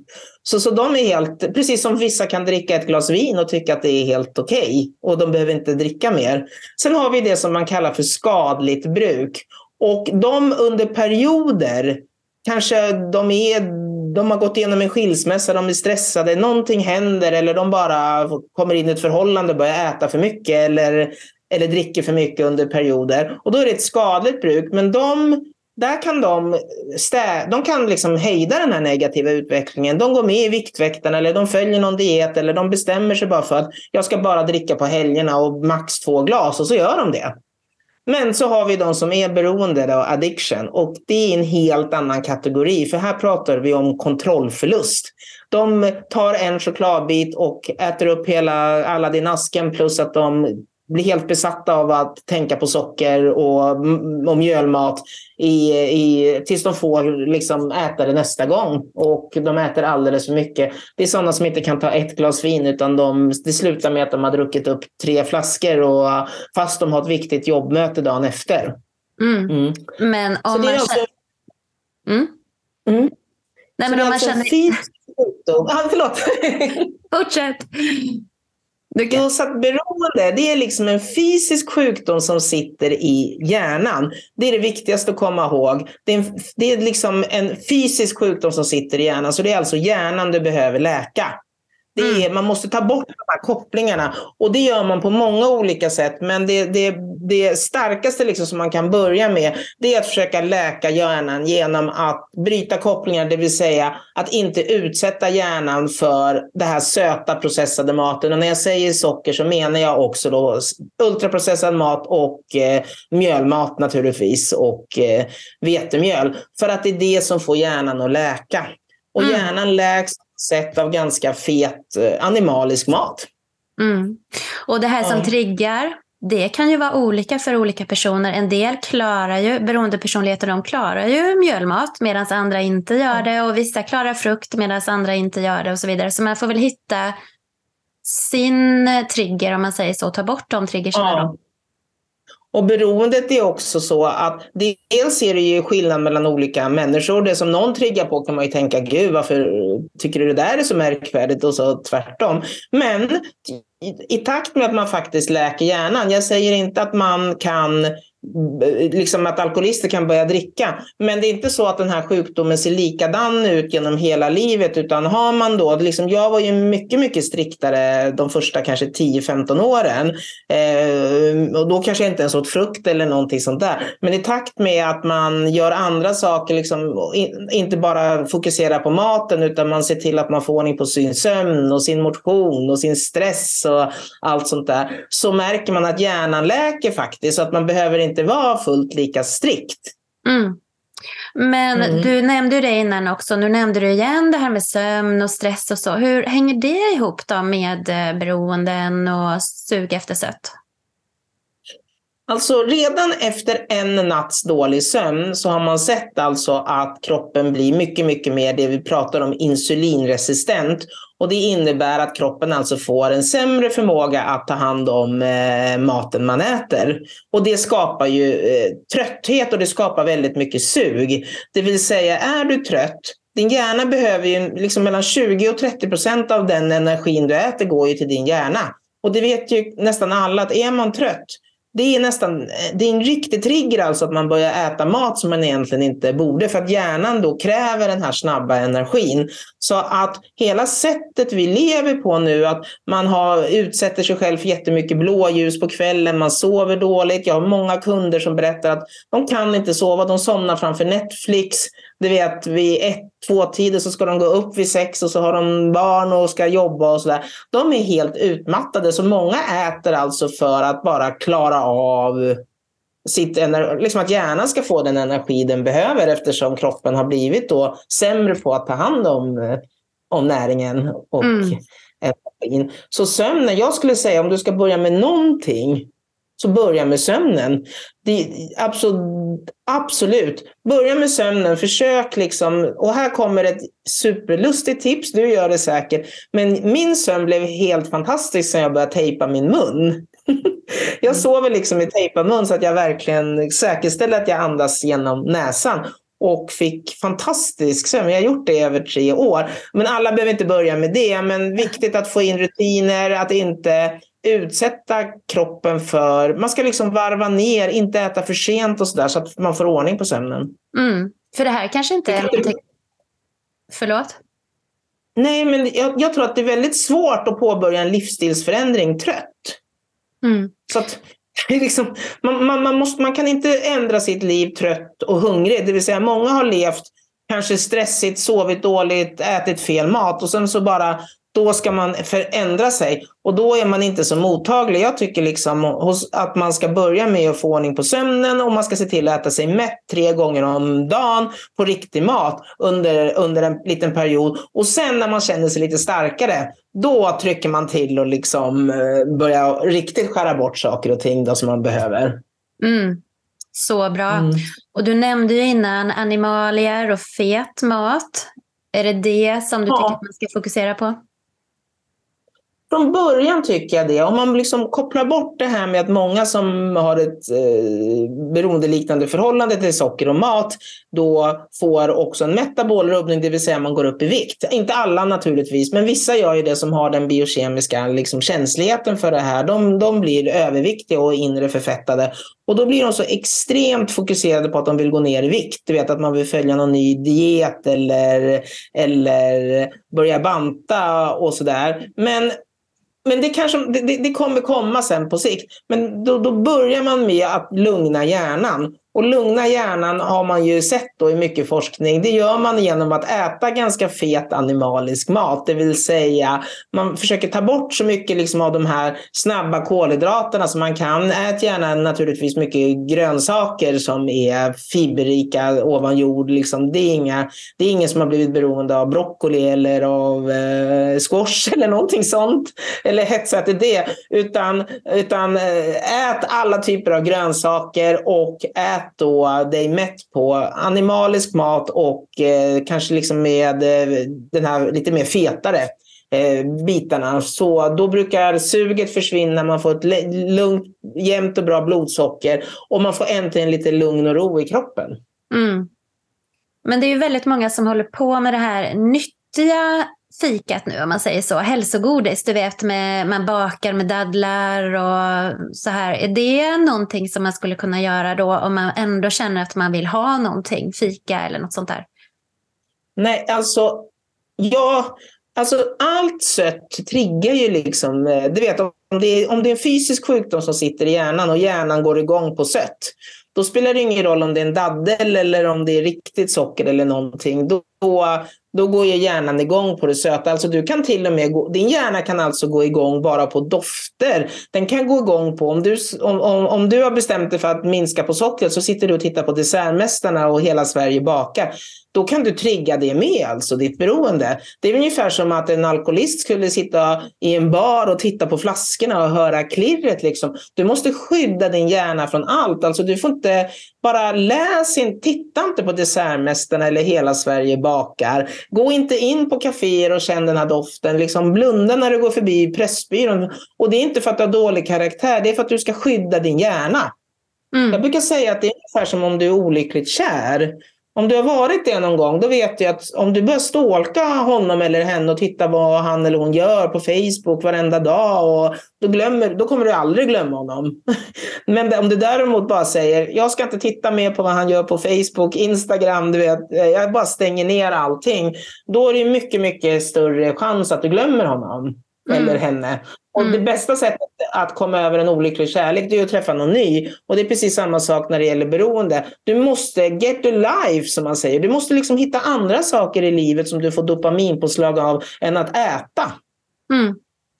Så, så de är helt, precis som vissa kan dricka ett glas vin och tycka att det är helt okej okay, och de behöver inte dricka mer. Sen har vi det som man kallar för skadligt bruk. Och de under perioder, kanske de är de har gått igenom en skilsmässa, de är stressade, någonting händer eller de bara kommer in i ett förhållande och börjar äta för mycket eller, eller dricker för mycket under perioder. Och då är det ett skadligt bruk. Men de, där kan de, stä, de kan liksom hejda den här negativa utvecklingen. De går med i Viktväktarna eller de följer någon diet eller de bestämmer sig bara för att jag ska bara dricka på helgerna och max två glas och så gör de det. Men så har vi de som är beroende av addiction och det är en helt annan kategori för här pratar vi om kontrollförlust. De tar en chokladbit och äter upp hela Aladdin-asken plus att de blir helt besatta av att tänka på socker och, och mjölmat i, i, tills de får liksom äta det nästa gång. Och de äter alldeles för mycket. Det är sådana som inte kan ta ett glas vin utan de, det slutar med att de har druckit upp tre flaskor och, fast de har ett viktigt jobbmöte dagen efter. Mm. Mm. Men om man alltså... känner... Mm. Mm. Nej, men om man alltså känner... Ah, förlåt. Fortsätt. Okay. Så att beroende, det är liksom en fysisk sjukdom som sitter i hjärnan. Det är det viktigaste att komma ihåg. Det är, en, det är liksom en fysisk sjukdom som sitter i hjärnan. Så det är alltså hjärnan du behöver läka. Det är, mm. Man måste ta bort de här kopplingarna och det gör man på många olika sätt. Men det, det, det starkaste liksom som man kan börja med det är att försöka läka hjärnan genom att bryta kopplingar, det vill säga att inte utsätta hjärnan för det här söta processade maten. Och när jag säger socker så menar jag också då ultraprocessad mat och eh, mjölmat naturligtvis och eh, vetemjöl. För att det är det som får hjärnan att läka. Och mm. hjärnan läks sätt av ganska fet eh, animalisk mat. Mm. Och det här som ja. triggar, det kan ju vara olika för olika personer. En del klarar ju, beroendepersonligheter, de klarar ju mjölmat medan andra inte gör det. Och vissa klarar frukt medan andra inte gör det och så vidare. Så man får väl hitta sin trigger om man säger så, ta bort de triggersna. Ja. Och beroendet är också så att dels är det ju skillnad mellan olika människor. Det som någon triggar på kan man ju tänka, gud varför tycker du det där är så märkvärdigt? Och så tvärtom. Men i, i takt med att man faktiskt läker hjärnan, jag säger inte att man kan liksom att alkoholister kan börja dricka. Men det är inte så att den här sjukdomen ser likadan ut genom hela livet, utan har man då, liksom, jag var ju mycket, mycket striktare de första kanske 10-15 åren. Eh, och då kanske jag inte ens åt frukt eller någonting sånt där. Men i takt med att man gör andra saker, liksom, in, inte bara fokuserar på maten, utan man ser till att man får ordning på sin sömn och sin motion och sin stress och allt sånt där, så märker man att hjärnan läker faktiskt, så att man behöver inte inte vara fullt lika strikt. Mm. Men mm. du nämnde det innan också. Nu nämnde du igen det här med sömn och stress och så. Hur hänger det ihop då med eh, beroenden och sug efter sött? Alltså redan efter en natts dålig sömn så har man sett alltså att kroppen blir mycket, mycket mer det vi pratar om insulinresistent. Och det innebär att kroppen alltså får en sämre förmåga att ta hand om eh, maten man äter. Och det skapar ju eh, trötthet och det skapar väldigt mycket sug. Det vill säga, är du trött din hjärna behöver ju liksom mellan 20 och 30 procent av den energin du äter går ju till din hjärna. Och det vet ju nästan alla att är man trött det är nästan eh, det är en riktig trigger alltså att man börjar äta mat som man egentligen inte borde för att hjärnan då kräver den här snabba energin. Så att hela sättet vi lever på nu, att man har, utsätter sig själv för jättemycket blåljus på kvällen, man sover dåligt. Jag har många kunder som berättar att de kan inte sova, de somnar framför Netflix. Du vet, vid ett, två tider så ska de gå upp vid sex och så har de barn och ska jobba och sådär. De är helt utmattade, så många äter alltså för att bara klara av sitt liksom att hjärnan ska få den energi den behöver eftersom kroppen har blivit då sämre på att ta hand om, om näringen och mm. Så sömnen, jag skulle säga om du ska börja med någonting så börja med sömnen. Det, absolut, absolut, börja med sömnen. Försök liksom, och här kommer ett superlustigt tips, du gör det säkert. Men min sömn blev helt fantastisk sen jag började tejpa min mun. jag mm. sover liksom i tejpad mun så att jag verkligen säkerställer att jag andas genom näsan och fick fantastisk sömn. Jag har gjort det i över tre år. Men alla behöver inte börja med det. Men viktigt att få in rutiner, att inte utsätta kroppen för... Man ska liksom varva ner, inte äta för sent och sådär så att man får ordning på sömnen. Mm. För det här kanske inte någonting... Förlåt? Nej, men jag, jag, tror att det är väldigt svårt att påbörja en livsstilsförändring trött. Mm. Så att, liksom, man, man, man, måste, man kan inte ändra sitt liv trött och hungrig. Det vill säga, många har levt kanske stressigt, sovit dåligt, ätit fel mat och sen så bara då ska man förändra sig. Och då är man inte så mottaglig. Jag tycker liksom att man ska börja med att få ordning på sömnen och man ska se till att äta sig mätt tre gånger om dagen på riktig mat under, under en liten period. Och sen när man känner sig lite starkare, då trycker man till och liksom eh, börjar riktigt skära bort saker och ting då som man behöver. Mm. Så bra. Mm. Och du nämnde ju innan animalier och fet mat. Är det det som du ja. tycker att man ska fokusera på? Från början tycker jag det. Om man liksom kopplar bort det här med att många som har ett eh, beroendeliknande förhållande till socker och mat då får också en metabolrubbning, det vill säga man går upp i vikt. Inte alla naturligtvis, men vissa gör ju det som har den biokemiska liksom, känsligheten för det här. De, de blir överviktiga och inre förfettade. Och då blir de så extremt fokuserade på att de vill gå ner i vikt. Du vet att man vill följa någon ny diet eller, eller börja banta och sådär. Men men det, kanske, det, det, kommer komma sen på sikt. Men då, då börjar man med att lugna hjärnan. Och lugna hjärnan har man ju sett då i mycket forskning. Det gör man genom att äta ganska fet animalisk mat. Det vill säga man försöker ta bort så mycket liksom av de här snabba kolhydraterna som man kan. Ät gärna naturligtvis mycket grönsaker som är fiberrika ovan jord. Liksom. Det, är inga, det är ingen som har blivit beroende av broccoli eller av eh, squash eller någonting sånt. Eller hetsa till det. Utan, utan eh, ät alla typer av grönsaker och ät ät då dig mätt på animalisk mat och eh, kanske liksom med eh, den här lite mer fetare eh, bitarna. Så då brukar suget försvinna, man får ett lugnt, jämnt och bra blodsocker och man får äntligen lite lugn och ro i kroppen. Mm. Men det är ju väldigt många som håller på med det här nyttiga fikat nu om man säger så. Hälsogodis, du vet med, man bakar med dadlar och så här. Är det någonting som man skulle kunna göra då om man ändå känner att man vill ha någonting, fika eller något sånt där? Nej, alltså ja, alltså allt sött triggar ju liksom, eh, du vet om det, är, om det är en fysisk sjukdom som sitter i hjärnan och hjärnan går igång på sött, då spelar det ingen roll om det är en daddel eller om det är riktigt socker eller någonting. Då, då går ju hjärnan igång på det söta. Alltså du kan till och med gå, din hjärna kan alltså gå igång bara på dofter. Den kan gå igång på, om du, om, om, om du har bestämt dig för att minska på sockret så sitter du och tittar på Dessertmästarna och Hela Sverige bakar då kan du trigga det med, alltså ditt beroende. Det är ungefär som att en alkoholist skulle sitta i en bar och titta på flaskorna och höra klirret. Liksom. Du måste skydda din hjärna från allt. Alltså, du får inte bara läs in, titta inte på Dessertmästarna eller Hela Sverige bakar. Gå inte in på kaféer och känn den här doften. Liksom blunda när du går förbi Pressbyrån. Och det är inte för att du har dålig karaktär, det är för att du ska skydda din hjärna. Mm. Jag brukar säga att det är ungefär som om du är olyckligt kär. Om du har varit det någon gång, då vet du att om du börjar stålka honom eller henne och titta vad han eller hon gör på Facebook varenda dag, och då, glömmer, då kommer du aldrig glömma honom. Men om du däremot bara säger, jag ska inte titta mer på vad han gör på Facebook, Instagram, du vet, jag bara stänger ner allting. Då är det mycket, mycket större chans att du glömmer honom mm. eller henne. Och mm. Det bästa sättet att komma över en olycklig kärlek är att träffa någon ny. Och det är precis samma sak när det gäller beroende. Du måste get to life som man säger. Du måste liksom hitta andra saker i livet som du får dopaminpåslag av än att äta. Mm.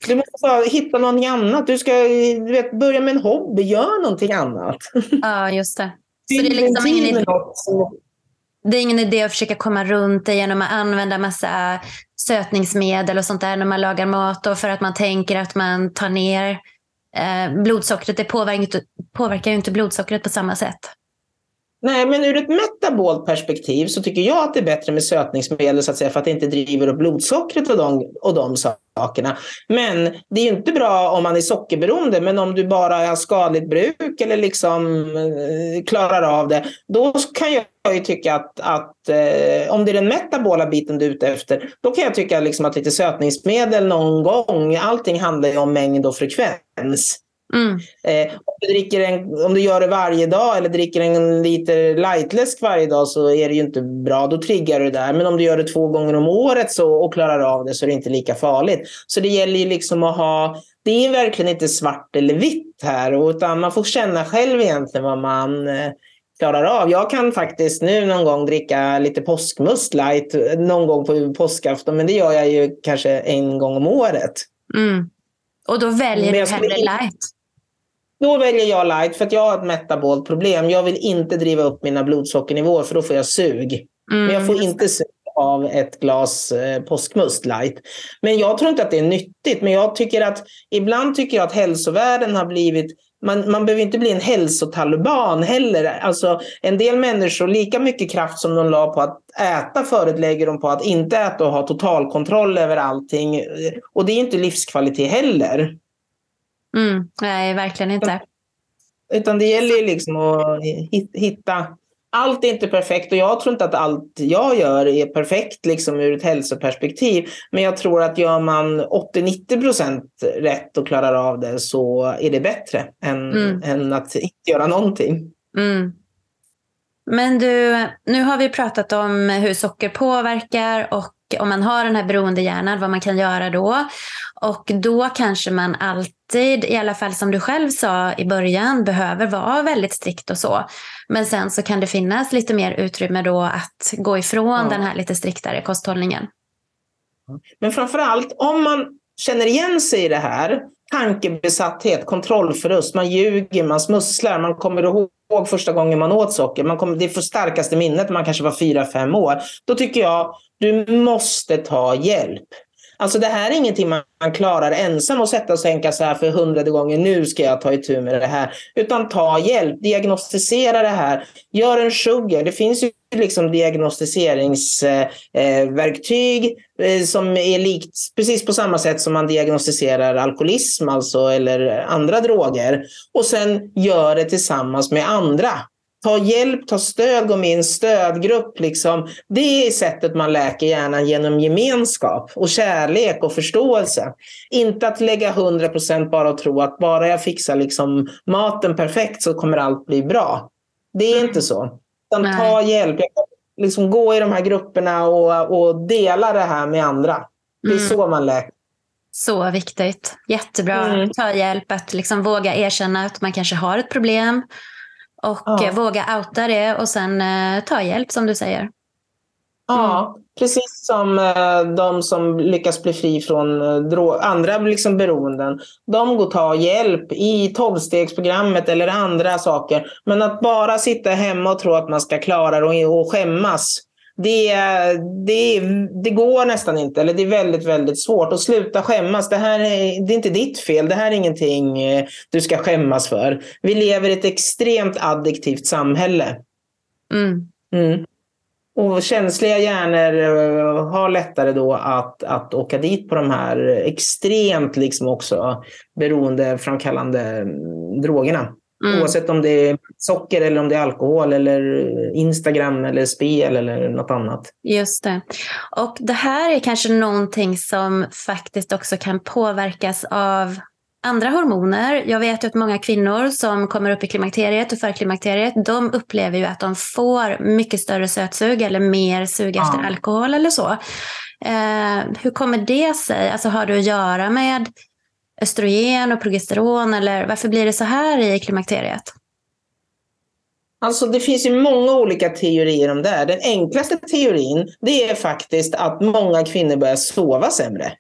Du måste hitta någonting annat. Du ska du vet, börja med en hobby, gör någonting annat. Ja, just det. Så det är liksom ingen idé, det är ingen idé att försöka komma runt det genom att använda massa sötningsmedel och sånt där när man lagar mat och för att man tänker att man tar ner eh, blodsockret. Det påverkar, påverkar ju inte blodsockret på samma sätt. Nej, men ur ett metabolt perspektiv så tycker jag att det är bättre med sötningsmedel så att säga, för att det inte driver upp blodsockret och de, och de sakerna. Men det är inte bra om man är sockerberoende, men om du bara har skadligt bruk eller liksom eh, klarar av det, då kan jag ju tycka att, att eh, om det är den metabola biten du är ute efter, då kan jag tycka liksom att lite sötningsmedel någon gång, allting handlar ju om mängd och frekvens. Mm. Eh, om, du dricker en, om du gör det varje dag eller dricker en liter lightläsk varje dag så är det ju inte bra. Då triggar du det där. Men om du gör det två gånger om året så, och klarar av det så är det inte lika farligt. Så det gäller ju liksom att ha... Det är verkligen inte svart eller vitt här utan man får känna själv egentligen vad man, eh, klarar av. Jag kan faktiskt nu någon gång dricka lite påskmust light någon gång på påskafton, men det gör jag ju kanske en gång om året. Mm. Och då väljer du hellre light? Då väljer jag light för att jag har ett metabolt problem. Jag vill inte driva upp mina blodsockernivåer för då får jag sug. Mm, men jag får inte sug av ett glas eh, påskmust light. Men jag tror inte att det är nyttigt. Men jag tycker att ibland tycker jag att hälsovärlden har blivit man, man behöver inte bli en hälsotaliban heller. Alltså, en del människor, lika mycket kraft som de la på att äta förut, lägger de på att inte äta och ha totalkontroll över allting. Och det är inte livskvalitet heller. Mm, nej, verkligen inte. Utan det gäller ju liksom att hitta allt är inte perfekt och jag tror inte att allt jag gör är perfekt liksom ur ett hälsoperspektiv. Men jag tror att gör man 80-90 procent rätt och klarar av det så är det bättre än, mm. än att inte göra någonting. Mm. Men du, nu har vi pratat om hur socker påverkar och om man har den här beroendehjärnan, vad man kan göra då. Och då kanske man alltid, i alla fall som du själv sa i början, behöver vara väldigt strikt och så. Men sen så kan det finnas lite mer utrymme då att gå ifrån ja. den här lite striktare kosthållningen. Men framför allt om man känner igen sig i det här, tankebesatthet, kontrollförlust, man ljuger, man smusslar, man kommer ihåg första gången man åt socker, man kommer, det är för starkaste minnet, man kanske var fyra fem år. Då tycker jag du måste ta hjälp. Alltså det här är ingenting man klarar ensam och sätta och tänka så här för hundrade gången, nu ska jag ta itu med det här. Utan ta hjälp, diagnostisera det här, gör en sugar. Det finns ju liksom diagnostiseringsverktyg eh, som är likt precis på samma sätt som man diagnostiserar alkoholism alltså, eller andra droger. Och sen gör det tillsammans med andra ta hjälp, ta stöd, gå med i en stödgrupp. Liksom. Det är sättet man läker hjärnan genom gemenskap och kärlek och förståelse. Inte att lägga 100% bara och tro att bara jag fixar liksom maten perfekt så kommer allt bli bra. Det är inte så. Utan ta hjälp. Liksom gå i de här grupperna och, och dela det här med andra. Det är mm. så man läker. Så viktigt. Jättebra. Mm. Ta hjälp att liksom våga erkänna att man kanske har ett problem och ja. Eh, våga outa det och sen eh, ta hjälp som du säger. Ja, mm. precis som eh, de som lyckas bli fri från andra liksom beroenden. De går ta hjälp i tolvstegsprogrammet eller andra saker. Men att bara sitta hemma och tro att man ska klara det och skämmas det, det, det går nästan inte, eller det är väldigt, väldigt svårt. att sluta skämmas. Det här är, det är inte ditt fel. Det här är ingenting eh, du ska skämmas för. Vi lever i ett extremt addiktivt samhälle. Mm. Mm. Och känsliga hjärnor eh, har lättare då att, att åka dit på de här extremt liksom också beroendeframkallande mm, drogerna. Mm. Oavsett om det är socker eller om det är alkohol eller Instagram eller spel eller något annat. Just det. Och det här är kanske någonting som faktiskt också kan påverkas av andra hormoner. Jag vet att många kvinnor som kommer upp i klimakteriet och förklimakteriet, de upplever ju att de får mycket större sötsug eller mer sug efter ja. alkohol eller så. Eh, hur kommer det sig? Alltså har det att göra med östrogen och progesteron eller varför blir det så här i klimakteriet? Alltså det finns ju många olika teorier om det här. Den enklaste teorin det är faktiskt att många kvinnor börjar sova sämre.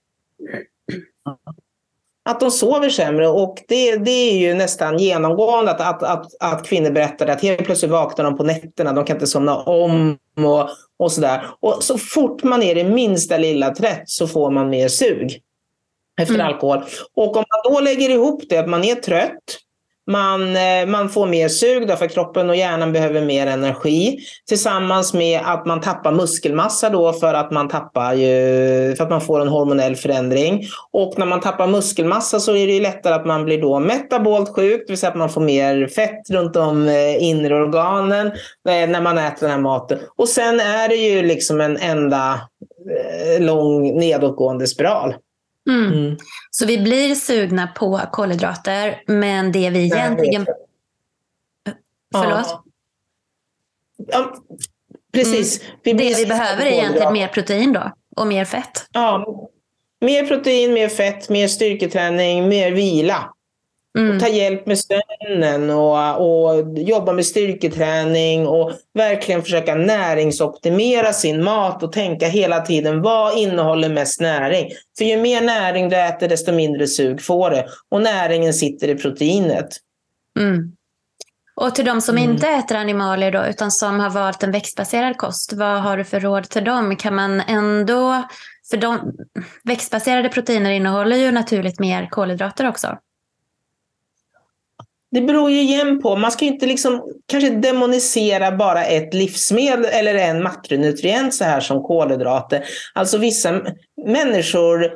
Att de sover sämre och det, det är ju nästan genomgående att, att, att, att kvinnor berättar att helt plötsligt vaknar de på nätterna, de kan inte somna om och, och sådär. Och så fort man är det minsta lilla trött så får man mer sug efter mm. alkohol. Och om man då lägger ihop det, att man är trött, man, eh, man får mer sug därför kroppen och hjärnan behöver mer energi. Tillsammans med att man tappar muskelmassa då för att man tappar ju, för att man får en hormonell förändring. Och när man tappar muskelmassa så är det lättare att man blir då metabolt sjuk, det vill säga att man får mer fett runt om eh, inre organen eh, när man äter den här maten. Och sen är det ju liksom en enda lång nedåtgående spiral. Mm. Mm. Så vi blir sugna på kolhydrater, men det vi egentligen... Förlåt? Ja. precis. Mm. Vi det vi behöver är egentligen mer protein då, och mer fett. Ja, mer protein, mer fett, mer styrketräning, mer vila. Mm. Och ta hjälp med sömnen och, och jobba med styrketräning och verkligen försöka näringsoptimera sin mat och tänka hela tiden vad innehåller mest näring? För ju mer näring du äter desto mindre sug får det och näringen sitter i proteinet. Mm. Och till de som mm. inte äter animalier då, utan som har valt en växtbaserad kost, vad har du för råd till dem? Kan man ändå, för de växtbaserade proteiner innehåller ju naturligt mer kolhydrater också. Det beror ju igen på. Man ska inte liksom kanske demonisera bara ett livsmedel eller en makronutrient så här som kolhydrater. Alltså vissa människor,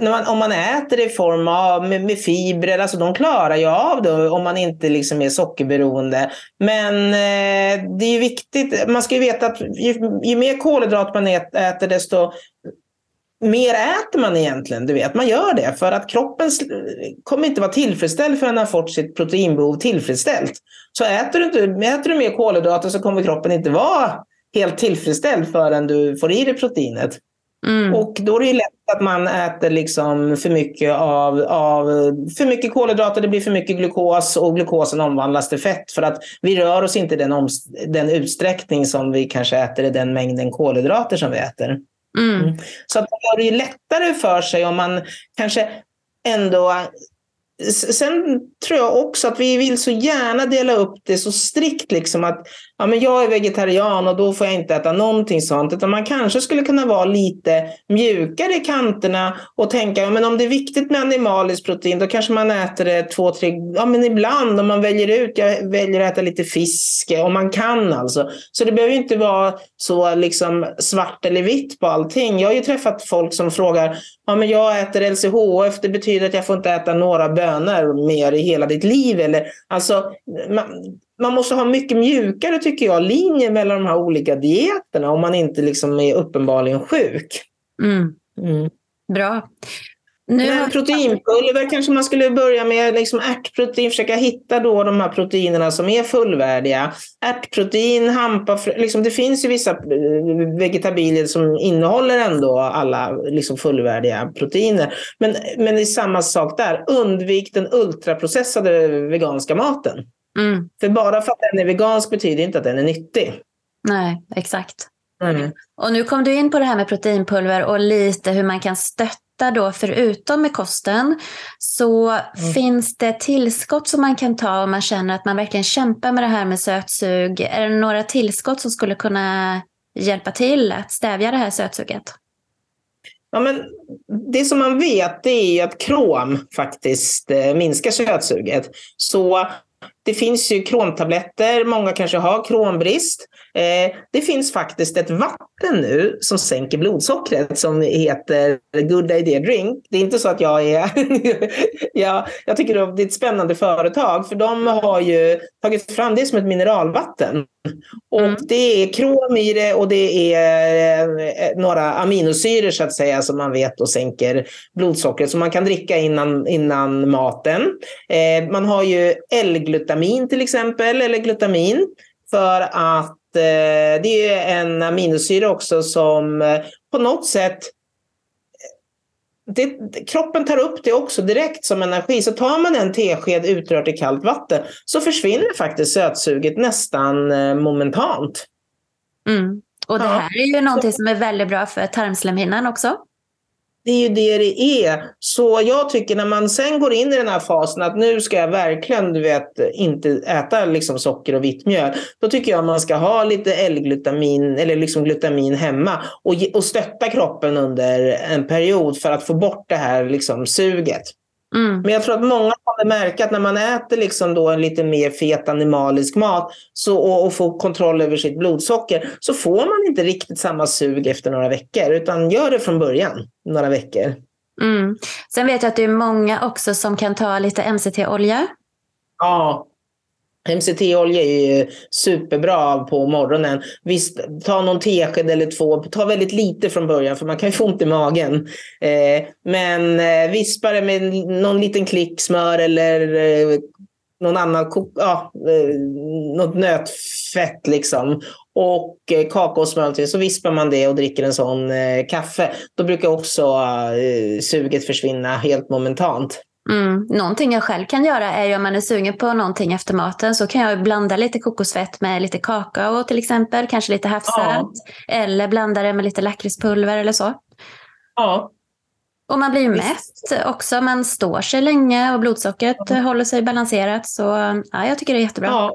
man, om man äter det i form av med, med fibrer, alltså de klarar ju av det om man inte liksom är sockerberoende. Men eh, det är ju viktigt, man ska ju veta att ju, ju mer kolhydrat man äter desto mer äter man egentligen. Du vet, man gör det för att kroppen kommer inte vara tillfredsställd förrän den har fått sitt proteinbehov tillfredsställt. Så äter du, inte, äter du mer kolhydrater så kommer kroppen inte vara helt tillfredsställd förrän du får i dig proteinet. Mm. Och då är det lätt att man äter liksom för mycket av, av för mycket kolhydrater, det blir för mycket glukos och glukosen omvandlas till fett för att vi rör oss inte i den, den utsträckning som vi kanske äter i den mängden kolhydrater som vi äter. Mm. mm. Så att det gör det ju lättare för sig om man kanske ändå Sen tror jag också att vi vill så gärna dela upp det så strikt, liksom att ja, men jag är vegetarian och då får jag inte äta någonting sånt. Utan man kanske skulle kunna vara lite mjukare i kanterna och tänka ja, men om det är viktigt med animaliskt protein då kanske man äter det två, tre, ja men ibland om man väljer ut, jag väljer att äta lite fisk eh, om man kan alltså. Så det behöver inte vara så liksom svart eller vitt på allting. Jag har ju träffat folk som frågar ja, men jag äter LCHF, det betyder att jag får inte äta några bönor mer i hela ditt liv. Eller, alltså, man, man måste ha mycket mjukare, tycker jag, linje mellan de här olika dieterna om man inte liksom är uppenbarligen sjuk. Mm. Mm. Bra. Nu... Proteinpulver kanske man skulle börja med liksom ärtprotein, försöka hitta då de här proteinerna som är fullvärdiga. Ärtprotein, hampa, liksom det finns ju vissa eh, vegetabilier som innehåller ändå alla liksom fullvärdiga proteiner. Men, men det är samma sak där, undvik den ultraprocessade veganska maten. Mm. För bara för att den är vegansk betyder inte att den är nyttig. Nej, exakt. Mm. Och nu kom du in på det här med proteinpulver och lite hur man kan stötta då, förutom med kosten, så mm. finns det tillskott som man kan ta om man känner att man verkligen kämpar med det här med sötsug. Är det några tillskott som skulle kunna hjälpa till att stävja det här sötsuget? Ja, men det som man vet är att krom faktiskt eh, minskar sötsuget. Så det finns ju kromtabletter, många kanske har krombrist. Eh, det finns faktiskt ett vatten nu som sänker blodsockret som heter Good Idea Drink. Det är inte så att jag är... jag, jag tycker det är ett spännande företag för de har ju tagit fram det som ett mineralvatten. Och mm. det är krom i det och det är eh, några aminosyror så att säga som man vet och sänker blodsockret. som man kan dricka innan, innan maten. Eh, man har ju L-glutamin till exempel, eller glutamin, för att eh, det är en aminosyra också som eh, på något sätt det, kroppen tar upp det också direkt som energi. Så tar man en tesked utrört i kallt vatten så försvinner faktiskt sötsuget nästan eh, momentant. Mm. Och det här är ju någonting som är väldigt bra för tarmslemhinnan också. Det är ju det det är. Så jag tycker när man sen går in i den här fasen att nu ska jag verkligen du vet, inte äta liksom socker och vitt mjöl. Då tycker jag man ska ha lite L-glutamin eller liksom glutamin hemma och, och stötta kroppen under en period för att få bort det här liksom suget. Mm. Men jag tror att många kommer märka att när man äter liksom då en lite mer fet animalisk mat så, och, och får kontroll över sitt blodsocker så får man inte riktigt samma sug efter några veckor utan gör det från början, några veckor. Mm. Sen vet jag att det är många också som kan ta lite MCT-olja. Ja, MCT-olja är ju superbra på morgonen. Visst, ta någon tesked eller två. Ta väldigt lite från början för man kan ju få ont i magen. Eh, men eh, vispa det med någon liten klick smör eller eh, någon annan, ja, eh, något nötfett liksom. Och eh, kakaosmör så vispar man det och dricker en sån eh, kaffe. Då brukar också eh, suget försvinna helt momentant. Mm. Någonting jag själv kan göra är ju om man är sugen på någonting efter maten så kan jag blanda lite kokosfett med lite kakao till exempel, kanske lite havssalt. Ja. Eller blanda det med lite lakritspulver eller så. Ja. Och man blir ju mätt också. Man står sig länge och blodsockret ja. håller sig balanserat. Så ja, jag tycker det är jättebra. Ja.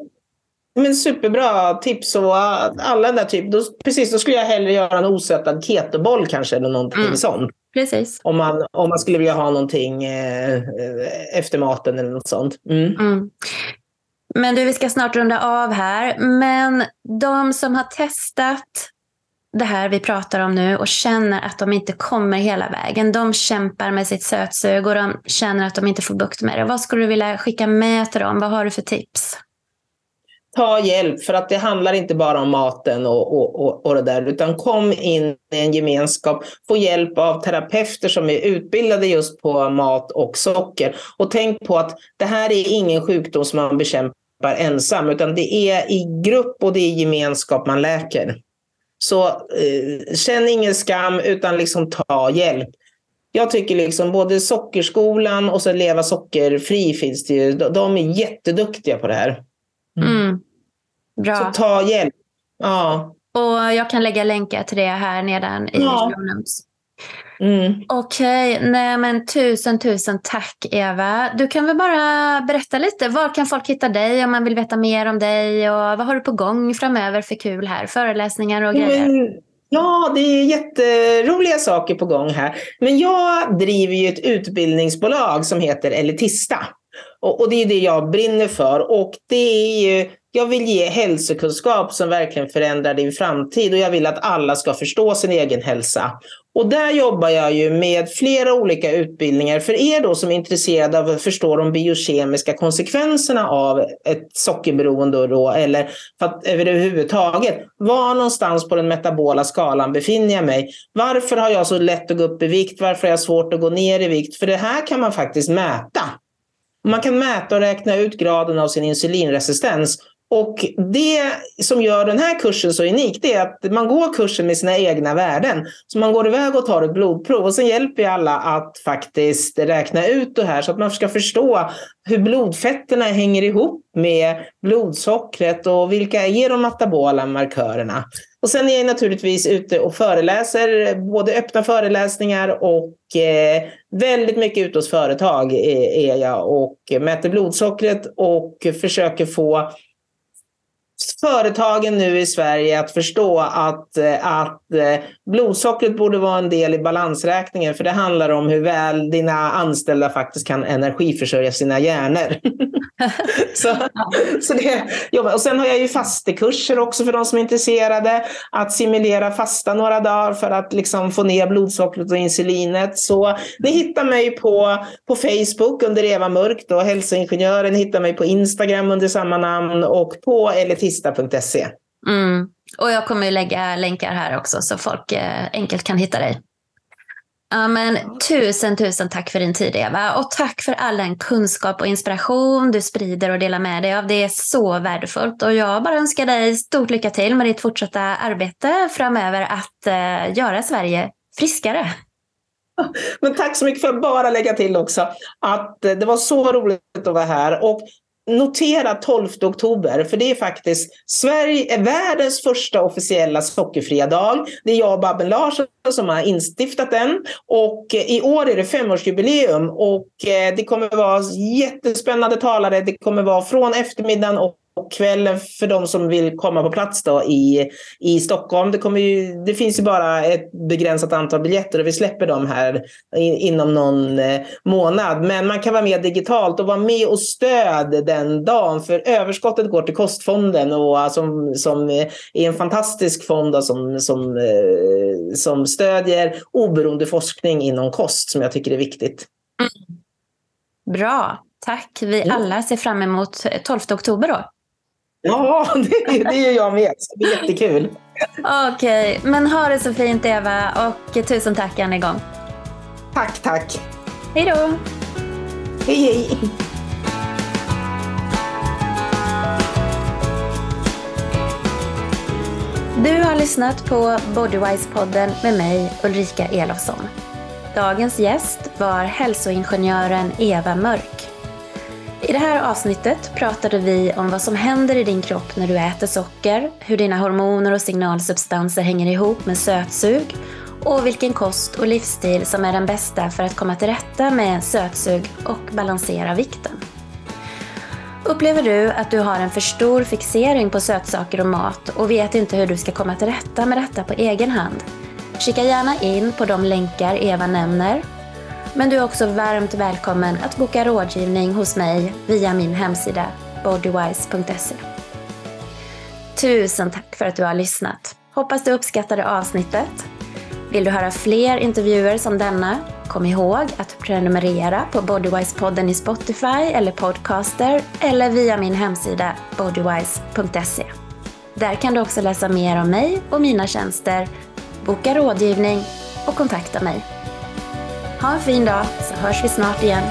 Men superbra tips och alla där typ. Då, precis, då skulle jag hellre göra en osötad ketoboll kanske eller någonting mm. sånt. Precis. Om man, om man skulle vilja ha någonting eh, efter maten eller något sånt. Mm. Mm. Men du, vi ska snart runda av här. Men de som har testat det här vi pratar om nu och känner att de inte kommer hela vägen. De kämpar med sitt sötsug och de känner att de inte får bukt med det. Vad skulle du vilja skicka med till dem? Vad har du för tips? Ta hjälp för att det handlar inte bara om maten och, och, och, och det där utan kom in i en gemenskap, få hjälp av terapeuter som är utbildade just på mat och socker. Och tänk på att det här är ingen sjukdom som man bekämpar ensam utan det är i grupp och det är i gemenskap man läker. Så eh, känn ingen skam utan liksom ta hjälp. Jag tycker liksom både Sockerskolan och så Leva sockerfri finns det ju. De är jätteduktiga på det här. Mm. Bra. Så ta hjälp. Ja. Och jag kan lägga länkar till det här nedan i ja. Mm. Okej, okay. nej men tusen tusen tack Eva. Du kan väl bara berätta lite, var kan folk hitta dig om man vill veta mer om dig och vad har du på gång framöver för kul här? Föreläsningar och grejer? Men, ja, det är jätteroliga saker på gång här. Men jag driver ju ett utbildningsbolag som heter Elitista. Och, och det är det jag brinner för. Och det är ju jag vill ge hälsokunskap som verkligen förändrar din framtid och jag vill att alla ska förstå sin egen hälsa. Och där jobbar jag ju med flera olika utbildningar för er då som är intresserade av att förstå de biokemiska konsekvenserna av ett sockerberoende då, eller för att överhuvudtaget, var någonstans på den metabola skalan befinner jag mig? Varför har jag så lätt att gå upp i vikt? Varför har jag svårt att gå ner i vikt? För det här kan man faktiskt mäta. Man kan mäta och räkna ut graden av sin insulinresistens och det som gör den här kursen så unik det är att man går kursen med sina egna värden. Så man går iväg och tar ett blodprov och sen hjälper jag alla att faktiskt räkna ut det här så att man ska förstå hur blodfetterna hänger ihop med blodsockret och vilka är de metabola markörerna. Och sen är jag naturligtvis ute och föreläser, både öppna föreläsningar och eh, väldigt mycket ute hos företag eh, är jag och mäter blodsockret och försöker få företagen nu i Sverige att förstå att, eh, att eh, blodsockret borde vara en del i balansräkningen för det handlar om hur väl dina anställda faktiskt kan energiförsörja sina hjärnor. så, så det, och sen har jag ju fastekurser också för de som är intresserade. Att simulera fasta några dagar för att liksom få ner blodsockret och insulinet. Så ni hittar mig på, på Facebook under Eva Mörk, då, hälsoingenjören. Ni hittar mig på Instagram under samma namn och på elitista.se. Mm. Och jag kommer lägga länkar här också så folk eh, enkelt kan hitta dig. Ja, men, tusen, tusen tack för din tid Eva. Och tack för all den kunskap och inspiration du sprider och delar med dig av. Det är så värdefullt. Och jag bara önskar dig stort lycka till med ditt fortsatta arbete framöver att eh, göra Sverige friskare. Men tack så mycket för att bara lägga till också att eh, det var så roligt att vara här. Och notera 12 oktober, för det är faktiskt Sverige, världens första officiella sockerfria dag. Det är jag och Babben Larsson som har instiftat den. Och eh, i år är det femårsjubileum och eh, det kommer vara jättespännande talare. Det kommer vara från eftermiddagen och kvällen för de som vill komma på plats då i, i Stockholm. Det, kommer ju, det finns ju bara ett begränsat antal biljetter och vi släpper dem här inom någon eh, månad. Men man kan vara med digitalt och vara med och stöd den dagen. För överskottet går till Kostfonden och, som, som är en fantastisk fond då, som, som, eh, som stödjer oberoende forskning inom kost som jag tycker är viktigt. Mm. Bra, tack. Vi alla ser fram emot 12 oktober då. Ja, det, det gör jag med. Det blir jättekul. Okej, okay, men ha det så fint Eva och tusen tack än en gång. Tack, tack. Hej då. Hej, hej. Du har lyssnat på Bodywise-podden med mig Ulrika Elofsson. Dagens gäst var hälsoingenjören Eva Mörk. I det här avsnittet pratade vi om vad som händer i din kropp när du äter socker, hur dina hormoner och signalsubstanser hänger ihop med sötsug och vilken kost och livsstil som är den bästa för att komma till rätta med sötsug och balansera vikten. Upplever du att du har en för stor fixering på sötsaker och mat och vet inte hur du ska komma till rätta med detta på egen hand? Kika gärna in på de länkar Eva nämner. Men du är också varmt välkommen att boka rådgivning hos mig via min hemsida bodywise.se. Tusen tack för att du har lyssnat. Hoppas du uppskattade avsnittet. Vill du höra fler intervjuer som denna? Kom ihåg att prenumerera på Bodywise-podden i Spotify eller Podcaster eller via min hemsida bodywise.se. Där kan du också läsa mer om mig och mina tjänster, boka rådgivning och kontakta mig. Ha en fin dag så hörs vi snart igen.